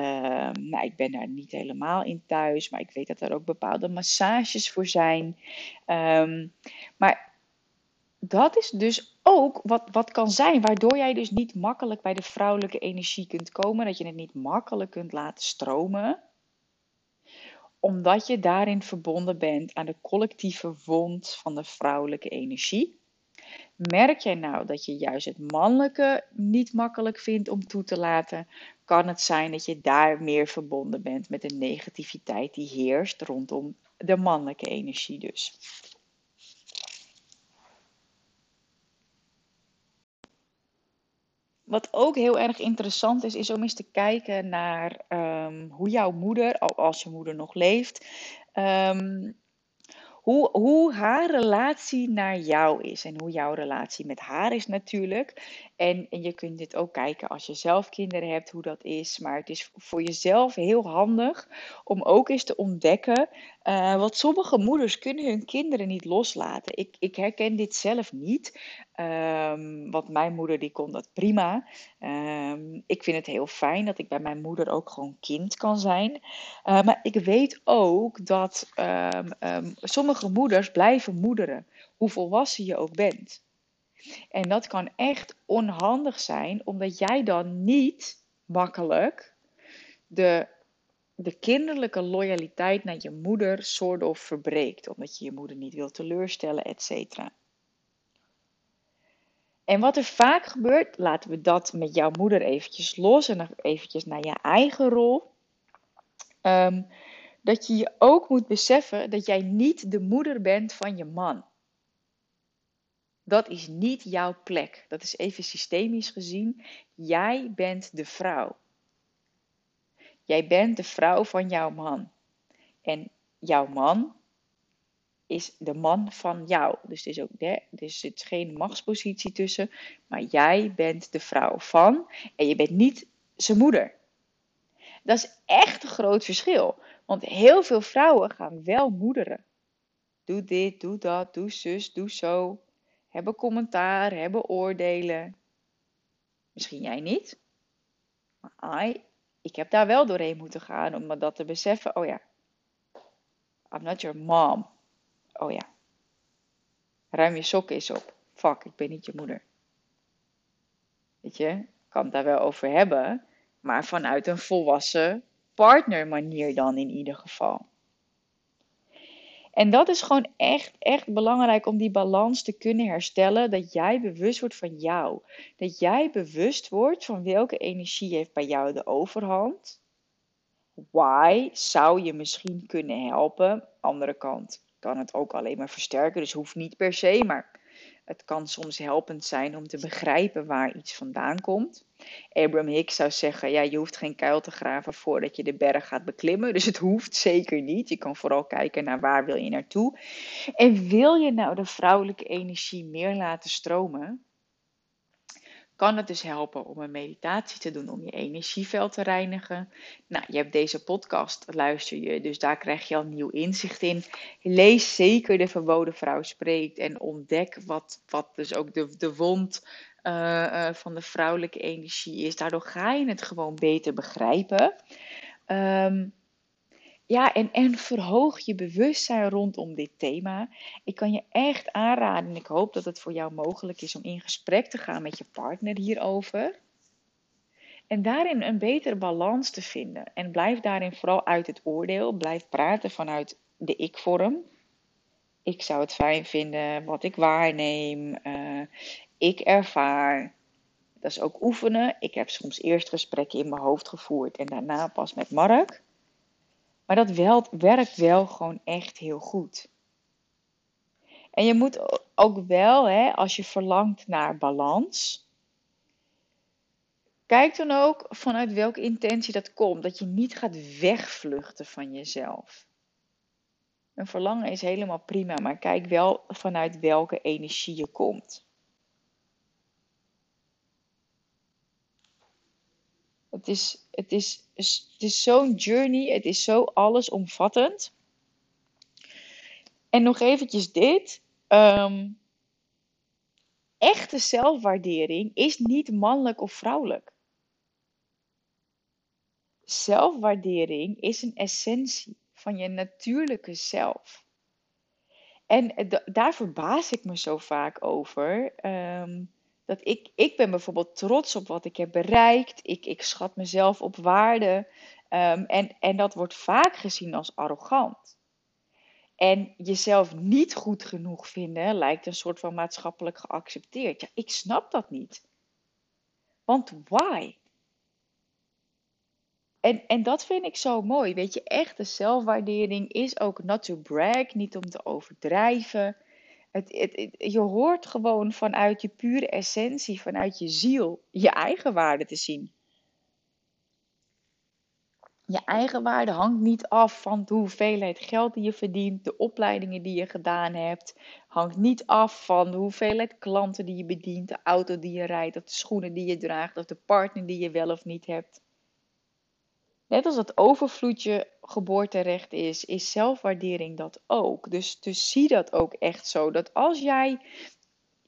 nou, ik ben daar niet helemaal in thuis, maar ik weet dat er ook bepaalde massages voor zijn. Um, maar dat is dus ook wat, wat kan zijn, waardoor jij dus niet makkelijk bij de vrouwelijke energie kunt komen. Dat je het niet makkelijk kunt laten stromen omdat je daarin verbonden bent aan de collectieve wond van de vrouwelijke energie. Merk jij nou dat je juist het mannelijke niet makkelijk vindt om toe te laten, kan het zijn dat je daar meer verbonden bent met de negativiteit die heerst rondom de mannelijke energie dus. Wat ook heel erg interessant is, is om eens te kijken naar um, hoe jouw moeder, als je moeder nog leeft, um, hoe, hoe haar relatie naar jou is en hoe jouw relatie met haar is natuurlijk. En, en je kunt dit ook kijken als je zelf kinderen hebt, hoe dat is. Maar het is voor jezelf heel handig om ook eens te ontdekken. Uh, want sommige moeders kunnen hun kinderen niet loslaten. Ik, ik herken dit zelf niet. Um, want mijn moeder die kon dat prima. Um, ik vind het heel fijn dat ik bij mijn moeder ook gewoon kind kan zijn. Uh, maar ik weet ook dat um, sommige moeders blijven moederen, hoe volwassen je ook bent. En dat kan echt onhandig zijn, omdat jij dan niet makkelijk de, de kinderlijke loyaliteit naar je moeder soort of verbreekt, omdat je je moeder niet wil teleurstellen, et cetera. En wat er vaak gebeurt, laten we dat met jouw moeder eventjes los en eventjes naar je eigen rol. Um, dat je je ook moet beseffen dat jij niet de moeder bent van je man. Dat is niet jouw plek. Dat is even systemisch gezien. Jij bent de vrouw. Jij bent de vrouw van jouw man. En jouw man is de man van jou. Dus er, is ook, er zit geen machtspositie tussen. Maar jij bent de vrouw van. En je bent niet zijn moeder. Dat is echt een groot verschil. Want heel veel vrouwen gaan wel moederen. Doe dit, doe dat, doe zus, doe zo. Hebben commentaar, hebben oordelen. Misschien jij niet. Maar ik heb daar wel doorheen moeten gaan om dat te beseffen. Oh ja, I'm not your mom. Oh ja. Ruim je sokken eens op. Fuck, ik ben niet je moeder. Weet je, kan het daar wel over hebben, maar vanuit een volwassen partnermanier dan in ieder geval. En dat is gewoon echt, echt belangrijk om die balans te kunnen herstellen. Dat jij bewust wordt van jou. Dat jij bewust wordt van welke energie heeft bij jou de overhand. Why zou je misschien kunnen helpen? Andere kant kan het ook alleen maar versterken. Dus hoeft niet per se, maar het kan soms helpend zijn om te begrijpen waar iets vandaan komt. Abraham Hicks zou zeggen: ja, je hoeft geen kuil te graven voordat je de berg gaat beklimmen. Dus het hoeft zeker niet. Je kan vooral kijken naar waar wil je naartoe. En wil je nou de vrouwelijke energie meer laten stromen? Kan het dus helpen om een meditatie te doen om je energieveld te reinigen. Nou, je hebt deze podcast, luister je, dus daar krijg je al nieuw inzicht in. Lees zeker de verboden vrouw spreekt en ontdek wat, wat dus ook de, de wond uh, van de vrouwelijke energie is. Daardoor ga je het gewoon beter begrijpen. Um, ja, en, en verhoog je bewustzijn rondom dit thema. Ik kan je echt aanraden, en ik hoop dat het voor jou mogelijk is om in gesprek te gaan met je partner hierover. En daarin een betere balans te vinden. En blijf daarin vooral uit het oordeel. Blijf praten vanuit de ik-vorm. Ik zou het fijn vinden wat ik waarneem. Uh, ik ervaar. Dat is ook oefenen. Ik heb soms eerst gesprekken in mijn hoofd gevoerd en daarna pas met Mark. Maar dat werkt wel gewoon echt heel goed. En je moet ook wel, hè, als je verlangt naar balans, kijk dan ook vanuit welke intentie dat komt. Dat je niet gaat wegvluchten van jezelf. Een verlangen is helemaal prima, maar kijk wel vanuit welke energie je komt. Het is, het is, het is zo'n journey, het is zo allesomvattend. En nog eventjes dit. Ehm, echte zelfwaardering is niet mannelijk of vrouwelijk. Zelfwaardering is een essentie van je natuurlijke zelf. En daar verbaas ik me zo vaak over. Um, dat ik, ik ben bijvoorbeeld trots op wat ik heb bereikt. Ik, ik schat mezelf op waarde. Um, en, en dat wordt vaak gezien als arrogant. En jezelf niet goed genoeg vinden lijkt een soort van maatschappelijk geaccepteerd. Ja, ik snap dat niet. Want why? En, en dat vind ik zo mooi. Weet je, echte zelfwaardering is ook not to brag, niet om te overdrijven. Het, het, je hoort gewoon vanuit je pure essentie, vanuit je ziel, je eigen waarde te zien. Je eigen waarde hangt niet af van de hoeveelheid geld die je verdient, de opleidingen die je gedaan hebt. Hangt niet af van de hoeveelheid klanten die je bedient, de auto die je rijdt, of de schoenen die je draagt, of de partner die je wel of niet hebt. Net als dat overvloedje geboorterecht is, is zelfwaardering dat ook. Dus, dus zie dat ook echt zo. Dat als jij,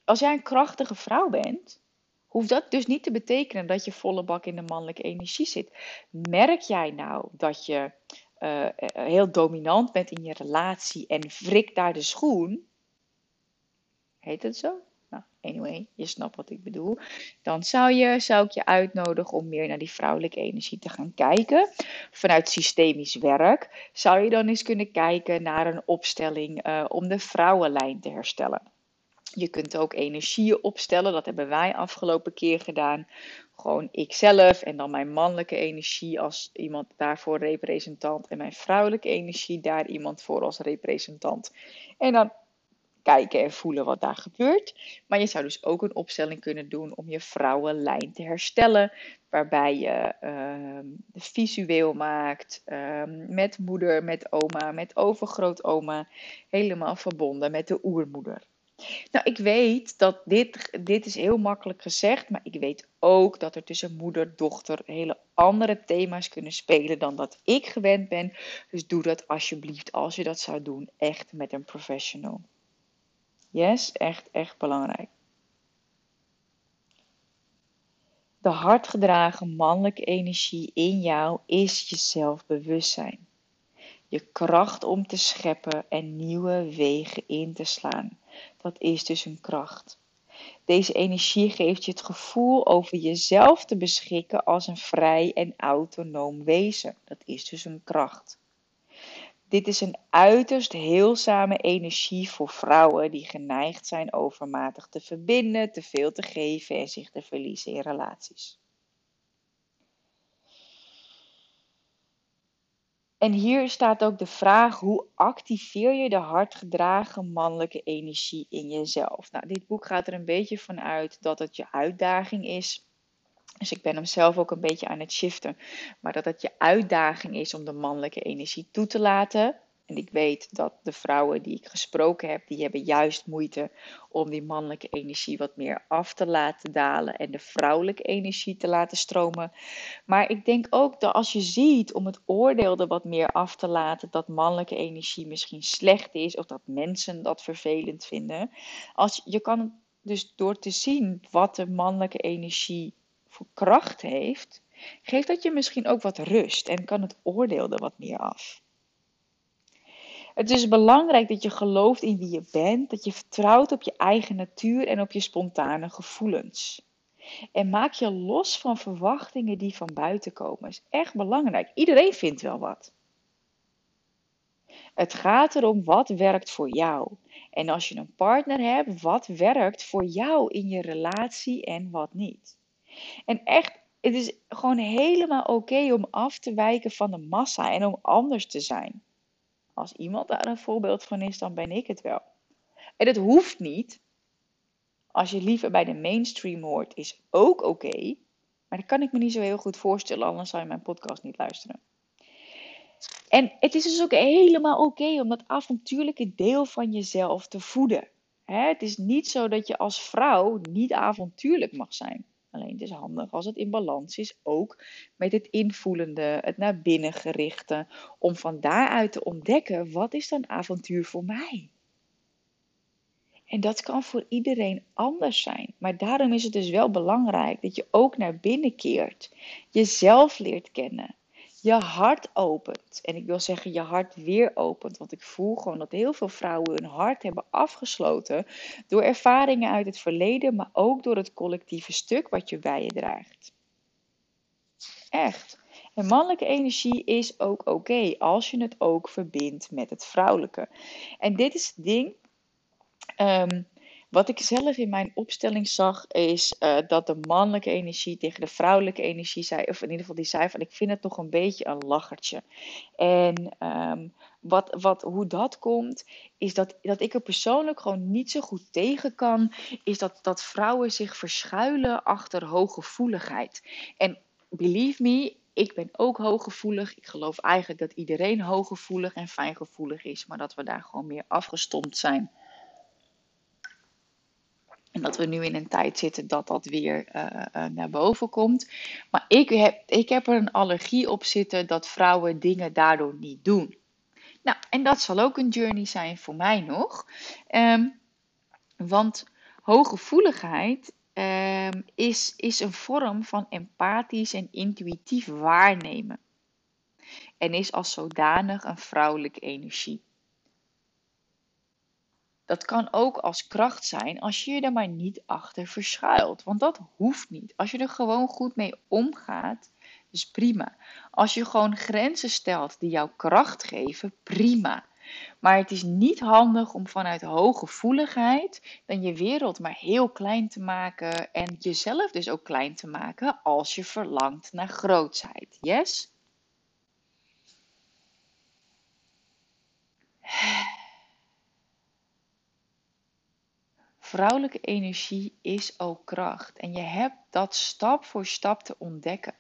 als jij een krachtige vrouw bent, hoeft dat dus niet te betekenen dat je volle bak in de mannelijke energie zit. Merk jij nou dat je uh, heel dominant bent in je relatie en wrik daar de schoen? Heet het zo? Anyway, je snapt wat ik bedoel. Dan zou, je, zou ik je uitnodigen om meer naar die vrouwelijke energie te gaan kijken. Vanuit systemisch werk zou je dan eens kunnen kijken naar een opstelling uh, om de vrouwenlijn te herstellen. Je kunt ook energieën opstellen, dat hebben wij afgelopen keer gedaan. Gewoon ikzelf en dan mijn mannelijke energie als iemand daarvoor representant. En mijn vrouwelijke energie daar iemand voor als representant. En dan kijken en voelen wat daar gebeurt. Maar je zou dus ook een opstelling kunnen doen om je vrouwenlijn te herstellen. Waarbij je uh, visueel maakt ehm, met moeder, met oma, met overgrootoma. Helemaal verbonden met de oermoeder. Nou, ik weet dat dit, dit is heel makkelijk gezegd, maar ik weet ook dat er tussen moeder en dochter hele andere thema's kunnen spelen dan dat ik gewend ben. Dus doe dat alsjeblieft, als je dat zou doen, echt met een professional. Yes, echt, echt belangrijk. De hardgedragen mannelijke energie in jou is je zelfbewustzijn. Je kracht om te scheppen en nieuwe wegen in te slaan. Dat is dus een kracht. Deze energie geeft je het gevoel over jezelf te beschikken als een vrij en autonoom wezen. Dat is dus een kracht. Dit is een uiterst heelzame energie voor vrouwen die geneigd zijn overmatig te verbinden, te veel te geven en zich te verliezen in relaties. En hier staat ook de vraag: hoe activeer je de hardgedragen mannelijke energie in jezelf? Nou, dit boek gaat er een beetje van uit dat het je uitdaging is dus ik ben hem zelf ook een beetje aan het shiften. Maar dat het je uitdaging is om de mannelijke energie toe te laten. En ik weet dat de vrouwen die ik gesproken heb, die hebben juist moeite om die mannelijke energie wat meer af te laten dalen en de vrouwelijke energie te laten stromen. Maar ik denk ook dat als je ziet om het oordeel er wat meer af te laten, dat mannelijke energie misschien slecht is of dat mensen dat vervelend vinden. Als, je kan dus door te zien wat de mannelijke energie voor kracht heeft, geeft dat je misschien ook wat rust en kan het oordeel er wat meer af. Het is belangrijk dat je gelooft in wie je bent, dat je vertrouwt op je eigen natuur en op je spontane gevoelens. En maak je los van verwachtingen die van buiten komen. is echt belangrijk. Iedereen vindt wel wat. Het gaat erom wat werkt voor jou. En als je een partner hebt, wat werkt voor jou in je relatie en wat niet. En echt, het is gewoon helemaal oké om af te wijken van de massa en om anders te zijn. Als iemand daar een voorbeeld van is, dan ben ik het wel. En het hoeft niet. Als je liever bij de mainstream hoort, is ook oké. maar dat kan ik me niet zo heel goed voorstellen, anders zou je mijn podcast niet luisteren. En het is dus ook helemaal oké om dat avontuurlijke deel van jezelf te voeden. het is niet zo dat je als vrouw niet avontuurlijk mag zijn. Alleen het is handig als het in balans is, ook met het invoelende, het naar binnen gerichte, om van daaruit te ontdekken wat is dan avontuur voor mij. En dat kan voor iedereen anders zijn. Maar daarom is het dus wel belangrijk dat je ook naar binnen keert, jezelf leert kennen, je hart opent. En ik wil zeggen, je hart weer opent. Want ik voel gewoon dat heel veel vrouwen hun hart hebben afgesloten. Door ervaringen uit het verleden, maar ook door het collectieve stuk wat je bij je draagt. Echt. En mannelijke energie is ook oké als je het ook verbindt met het vrouwelijke. En dit is het ding. Ehm, wat ik zelf in mijn opstelling zag, is uh, dat de mannelijke energie tegen de vrouwelijke energie zei, of in ieder geval die zei van ik vind het nog een beetje een lachertje. En um, wat, wat, hoe dat komt, is dat, dat ik er persoonlijk gewoon niet zo goed tegen kan, is dat, dat vrouwen zich verschuilen achter hooggevoeligheid. En believe me, ik ben ook hooggevoelig. Ik geloof eigenlijk dat iedereen hooggevoelig en fijngevoelig is, maar dat we daar gewoon meer afgestompt zijn. Dat we nu in een tijd zitten dat dat weer uh, uh, naar boven komt. Maar ik heb, ik heb er een allergie op zitten dat vrouwen dingen daardoor niet doen. Nou, en dat zal ook een journey zijn voor mij nog. Um, want hooggevoeligheid um, is, is een vorm van empathisch en intuïtief waarnemen. En is als zodanig een vrouwelijke energie. Dat kan ook als kracht zijn als je je er maar niet achter verschuilt. Want dat hoeft niet. Als je er gewoon goed mee omgaat, is prima. Als je gewoon grenzen stelt die jouw kracht geven, prima. Maar het is niet handig om vanuit hooggevoeligheid dan je wereld maar heel klein te maken en jezelf dus ook klein te maken als je verlangt naar grootsheid. Yes? Vrouwelijke energie is ook kracht. En je hebt dat stap voor stap te ontdekken.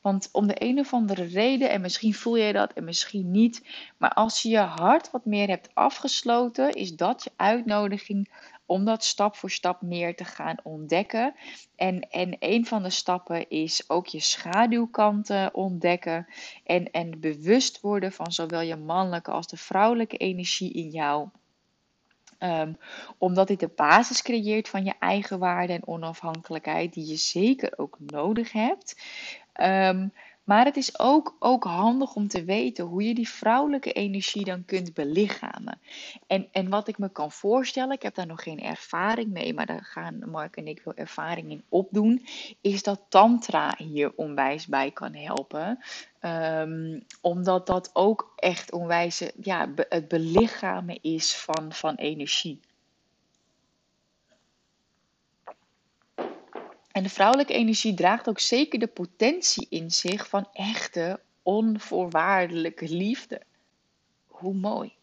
Want om de een of andere reden, en misschien voel je dat en misschien niet, maar als je je hart wat meer hebt afgesloten, is dat je uitnodiging om dat stap voor stap meer te gaan ontdekken. En, en een van de stappen is ook je schaduwkanten ontdekken en, en bewust worden van zowel je mannelijke als de vrouwelijke energie in jou. Ehm, omdat dit de basis creëert van je eigen waarde en onafhankelijkheid, die je zeker ook nodig hebt. Ehm, Maar het is ook, ook handig om te weten hoe je die vrouwelijke energie dan kunt belichamen. En, en wat ik me kan voorstellen, ik heb daar nog geen ervaring mee, maar daar gaan Mark en ik veel ervaring in opdoen, is dat Tantra hier onwijs bij kan helpen. Ehm, omdat dat ook echt onwijs ja, het belichamen is van, van energie. En de vrouwelijke energie draagt ook zeker de potentie in zich van echte, onvoorwaardelijke liefde. Hoe mooi.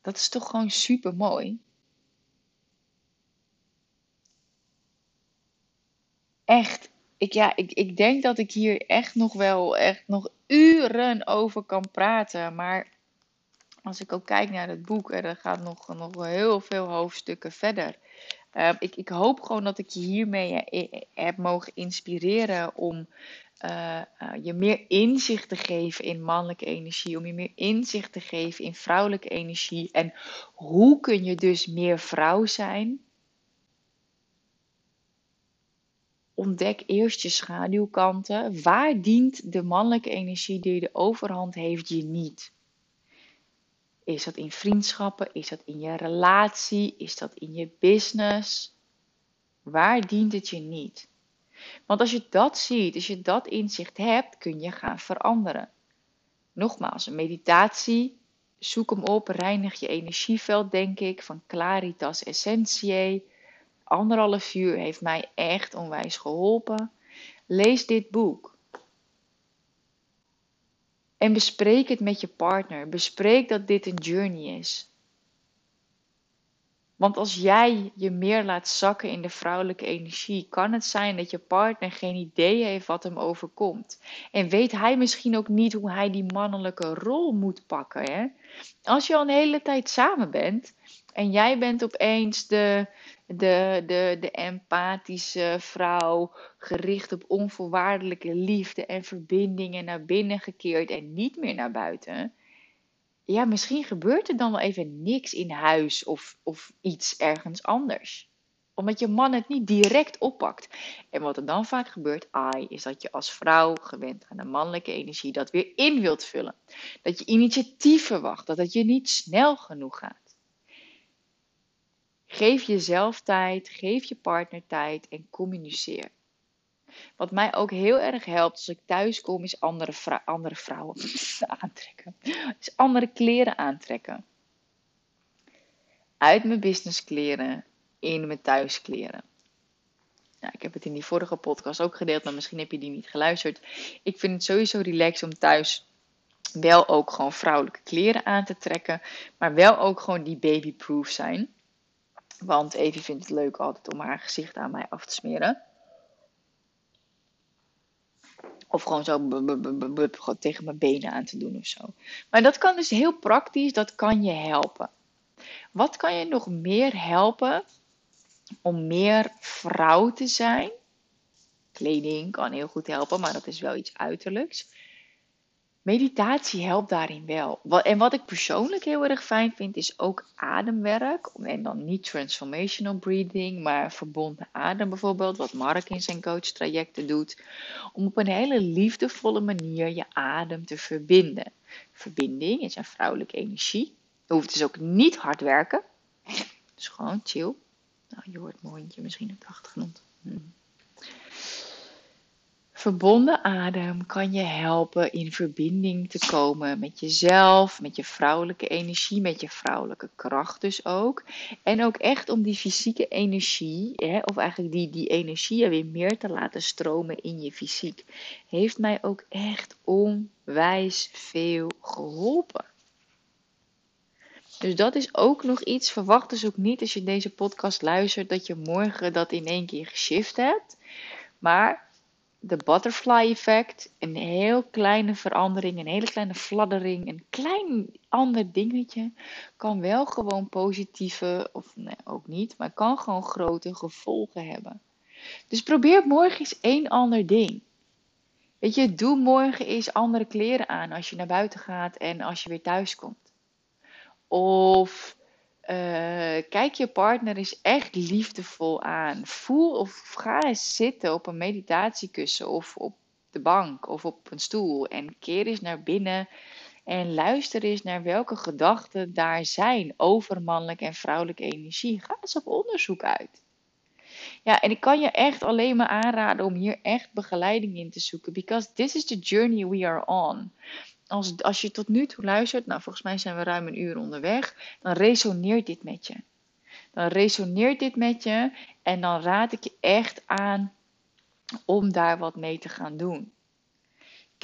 Dat is toch gewoon super mooi. Echt, ik, ja, ik, ik denk dat ik hier echt nog wel echt nog uren over kan praten. Maar als ik ook kijk naar het boek, er gaat nog, nog heel veel hoofdstukken verder. Ehm, ik, ik, hoop gewoon dat ik je hiermee eh, heb mogen inspireren om uh, je meer inzicht te geven in mannelijke energie, om je meer inzicht te geven in vrouwelijke energie. En hoe kun je dus meer vrouw zijn? Ontdek eerst je schaduwkanten. Waar dient de mannelijke energie die de overhand heeft je niet? Is dat in vriendschappen? Is dat in je relatie? Is dat in je business? Waar dient het je niet? Want als je dat ziet, als je dat inzicht hebt, kun je gaan veranderen. Nogmaals, een meditatie. Zoek hem op, reinig je energieveld, denk ik, van Claritas Essentiae. Anderhalf uur heeft mij echt onwijs geholpen. Lees dit boek. En bespreek het met je partner. Bespreek dat dit een journey is. Want als jij je meer laat zakken in de vrouwelijke energie, kan het zijn dat je partner geen idee heeft wat hem overkomt. En weet hij misschien ook niet hoe hij die mannelijke rol moet pakken. Hè? Als je al een hele tijd samen bent en jij bent opeens de, de, de, de empathische vrouw, gericht op onvoorwaardelijke liefde en verbindingen naar binnen gekeerd en niet meer naar buiten. Ja, misschien gebeurt er dan wel even niks in huis of, of iets ergens anders. Omdat je man het niet direct oppakt. En wat er dan vaak gebeurt, ai, is dat je als vrouw gewend aan de mannelijke energie dat weer in wilt vullen. Dat je initiatief verwacht, dat het je niet snel genoeg gaat. Geef jezelf tijd, geef je partner tijd en communiceer. Wat mij ook heel erg helpt als ik thuis kom, is andere, andere vrouwen *laughs* aantrekken. Is andere kleren aantrekken. Uit mijn businesskleren, in mijn thuiskleren. Nou, ik heb het in die vorige podcast ook gedeeld, maar misschien heb je die niet geluisterd. Ik vind het sowieso relaxed om thuis wel ook gewoon vrouwelijke kleren aan te trekken, maar wel ook gewoon die babyproof zijn. Want Evie vindt het leuk altijd om haar gezicht aan mij af te smeren. Of gewoon zo tegen mijn benen aan te doen of zo. Maar dat kan dus heel praktisch, dat kan je helpen. Wat kan je nog meer helpen om meer vrouw te zijn? Kleding kan heel goed helpen, maar dat is wel iets uiterlijks. Meditatie helpt daarin wel. En wat ik persoonlijk heel erg fijn vind, is ook ademwerk. En dan niet transformational breathing, maar verbonden adem bijvoorbeeld, wat Mark in zijn coach-trajecten doet. Om op een hele liefdevolle manier je adem te verbinden. Verbinding is een vrouwelijke energie. Je hoeft dus ook niet hard werken. Dus gewoon chill. Nou, je hoort hondje misschien op de achtergrond. Hmm. Verbonden adem kan je helpen in verbinding te komen met jezelf, met je vrouwelijke energie, met je vrouwelijke kracht dus ook. En ook echt om die fysieke energie, hè, of eigenlijk die, die energie weer meer te laten stromen in je fysiek. Heeft mij ook echt onwijs veel geholpen. Dus dat is ook nog iets. Verwacht dus ook niet als je deze podcast luistert dat je morgen dat in één keer geshift hebt. Maar de butterfly effect, een heel kleine verandering, een hele kleine fladdering, een klein ander dingetje, kan wel gewoon positieve, of ook niet, maar kan gewoon grote gevolgen hebben. Dus probeer morgen eens één ander ding. Weet je, doe morgen eens andere kleren aan als je naar buiten gaat en als je weer thuis komt. Of kijk Kijk je partner eens echt liefdevol aan. Voel of ga eens zitten op een meditatiekussen of op de bank of op een stoel en keer eens naar binnen en luister eens naar welke gedachten daar zijn over mannelijke en vrouwelijke energie. Ga eens op onderzoek uit. Ja, en ik kan je echt alleen maar aanraden om hier echt begeleiding in te zoeken. Because this is the journey we are on. Als, als je tot nu toe luistert, nou volgens mij zijn we ruim een uur onderweg, dan resoneert dit met je. Dan resoneert dit met je en dan raad ik je echt aan om daar wat mee te gaan doen.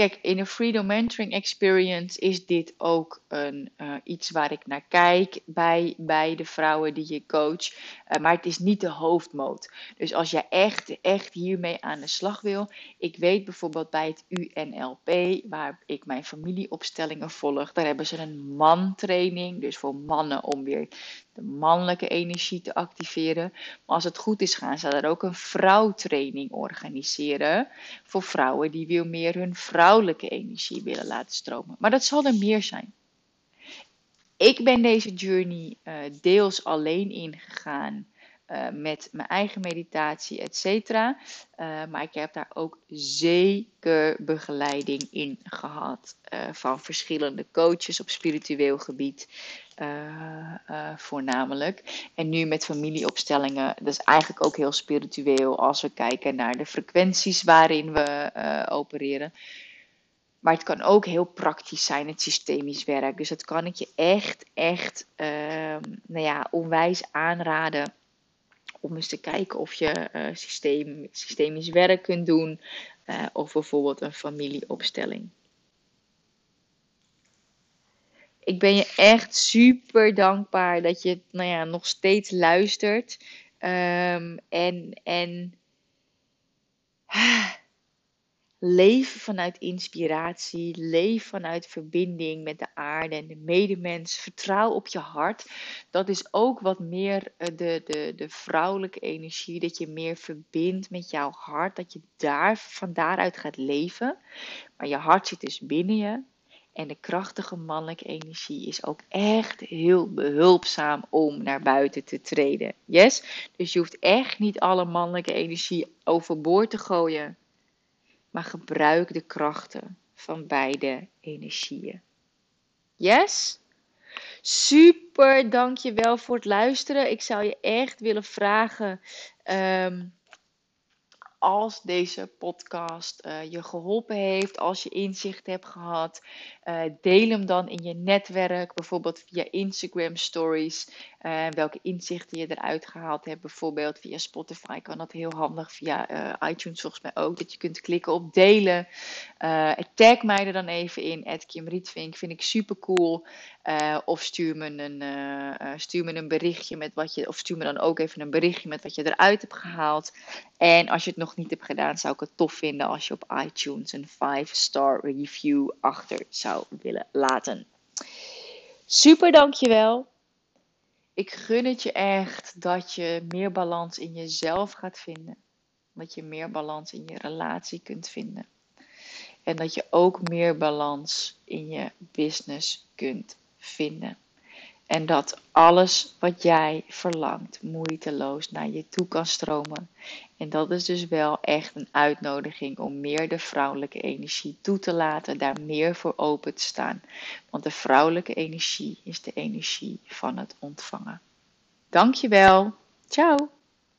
Kijk, in een Freedom Mentoring Experience is dit ook een, uh, iets waar ik naar kijk bij, bij de vrouwen die je coach. Uh, maar het is niet de hoofdmoot. Dus als je echt, echt hiermee aan de slag wil. Ik weet bijvoorbeeld bij het UNLP, waar ik mijn familieopstellingen volg. Daar hebben ze een man-training. Dus voor mannen om weer de mannelijke energie te activeren. Maar als het goed is, gaan ze daar ook een vrouwtraining organiseren. Voor vrouwen die weer meer hun vrouwelijke energie willen laten stromen. Maar dat zal er meer zijn. Ik ben deze journey uh, deels alleen ingegaan. Uh, met mijn eigen meditatie, et cetera. Uh, maar ik heb daar ook zeker begeleiding in gehad. van verschillende coaches op spiritueel gebied. Voornamelijk. En nu met familieopstellingen, dat is eigenlijk ook heel spiritueel als we kijken naar de frequenties waarin we opereren. Maar het kan ook heel praktisch zijn, het systemisch werk. Dus dat kan ik je echt, echt, ehm, nou ja, onwijs aanraden. Om eens te kijken of je systeem, systemisch werk kunt doen. of bijvoorbeeld een familieopstelling. ik ben je echt super dankbaar dat je nou ja, nog steeds luistert. Um, en en leef vanuit inspiratie. Leef vanuit verbinding met de aarde en de medemens. Vertrouw op je hart. Dat is ook wat meer eh, de, de, de vrouwelijke energie. Dat je meer verbindt met jouw hart. Dat je daar, van daaruit gaat leven. Maar je hart zit dus binnen je. En de krachtige mannelijke energie is ook echt heel behulpzaam om naar buiten te treden. Yes? Dus je hoeft echt niet alle mannelijke energie overboord te gooien. Maar gebruik de krachten van beide energieën. Yes? Super, dankjewel voor het luisteren. Ik zou je echt willen vragen. Um, als deze podcast uh, je geholpen heeft, als je inzicht hebt gehad, uh, deel hem dan in je netwerk, bijvoorbeeld via Instagram Stories. Uh, welke inzichten je eruit gehaald hebt, bijvoorbeeld via Spotify kan dat heel handig, via iTunes volgens mij ook, dat je kunt klikken op delen. tag mij er dan even in, Kim Rietvink, vind ik super cool. of stuur me, een, stuur me een berichtje met wat je, of stuur me dan ook even een berichtje met wat je eruit hebt gehaald. En als je het nog niet hebt gedaan, zou ik het tof vinden als je op iTunes een 5-star review achter zou willen laten. Super dankjewel. Ik gun het je echt dat je meer balans in jezelf gaat vinden. Dat je meer balans in je relatie kunt vinden. En dat je ook meer balans in je business kunt vinden. En dat alles wat jij verlangt moeiteloos naar je toe kan stromen. En dat is dus wel echt een uitnodiging om meer de vrouwelijke energie toe te laten, daar meer voor open te staan. Want de vrouwelijke energie is de energie van het ontvangen. Dankjewel. Ciao.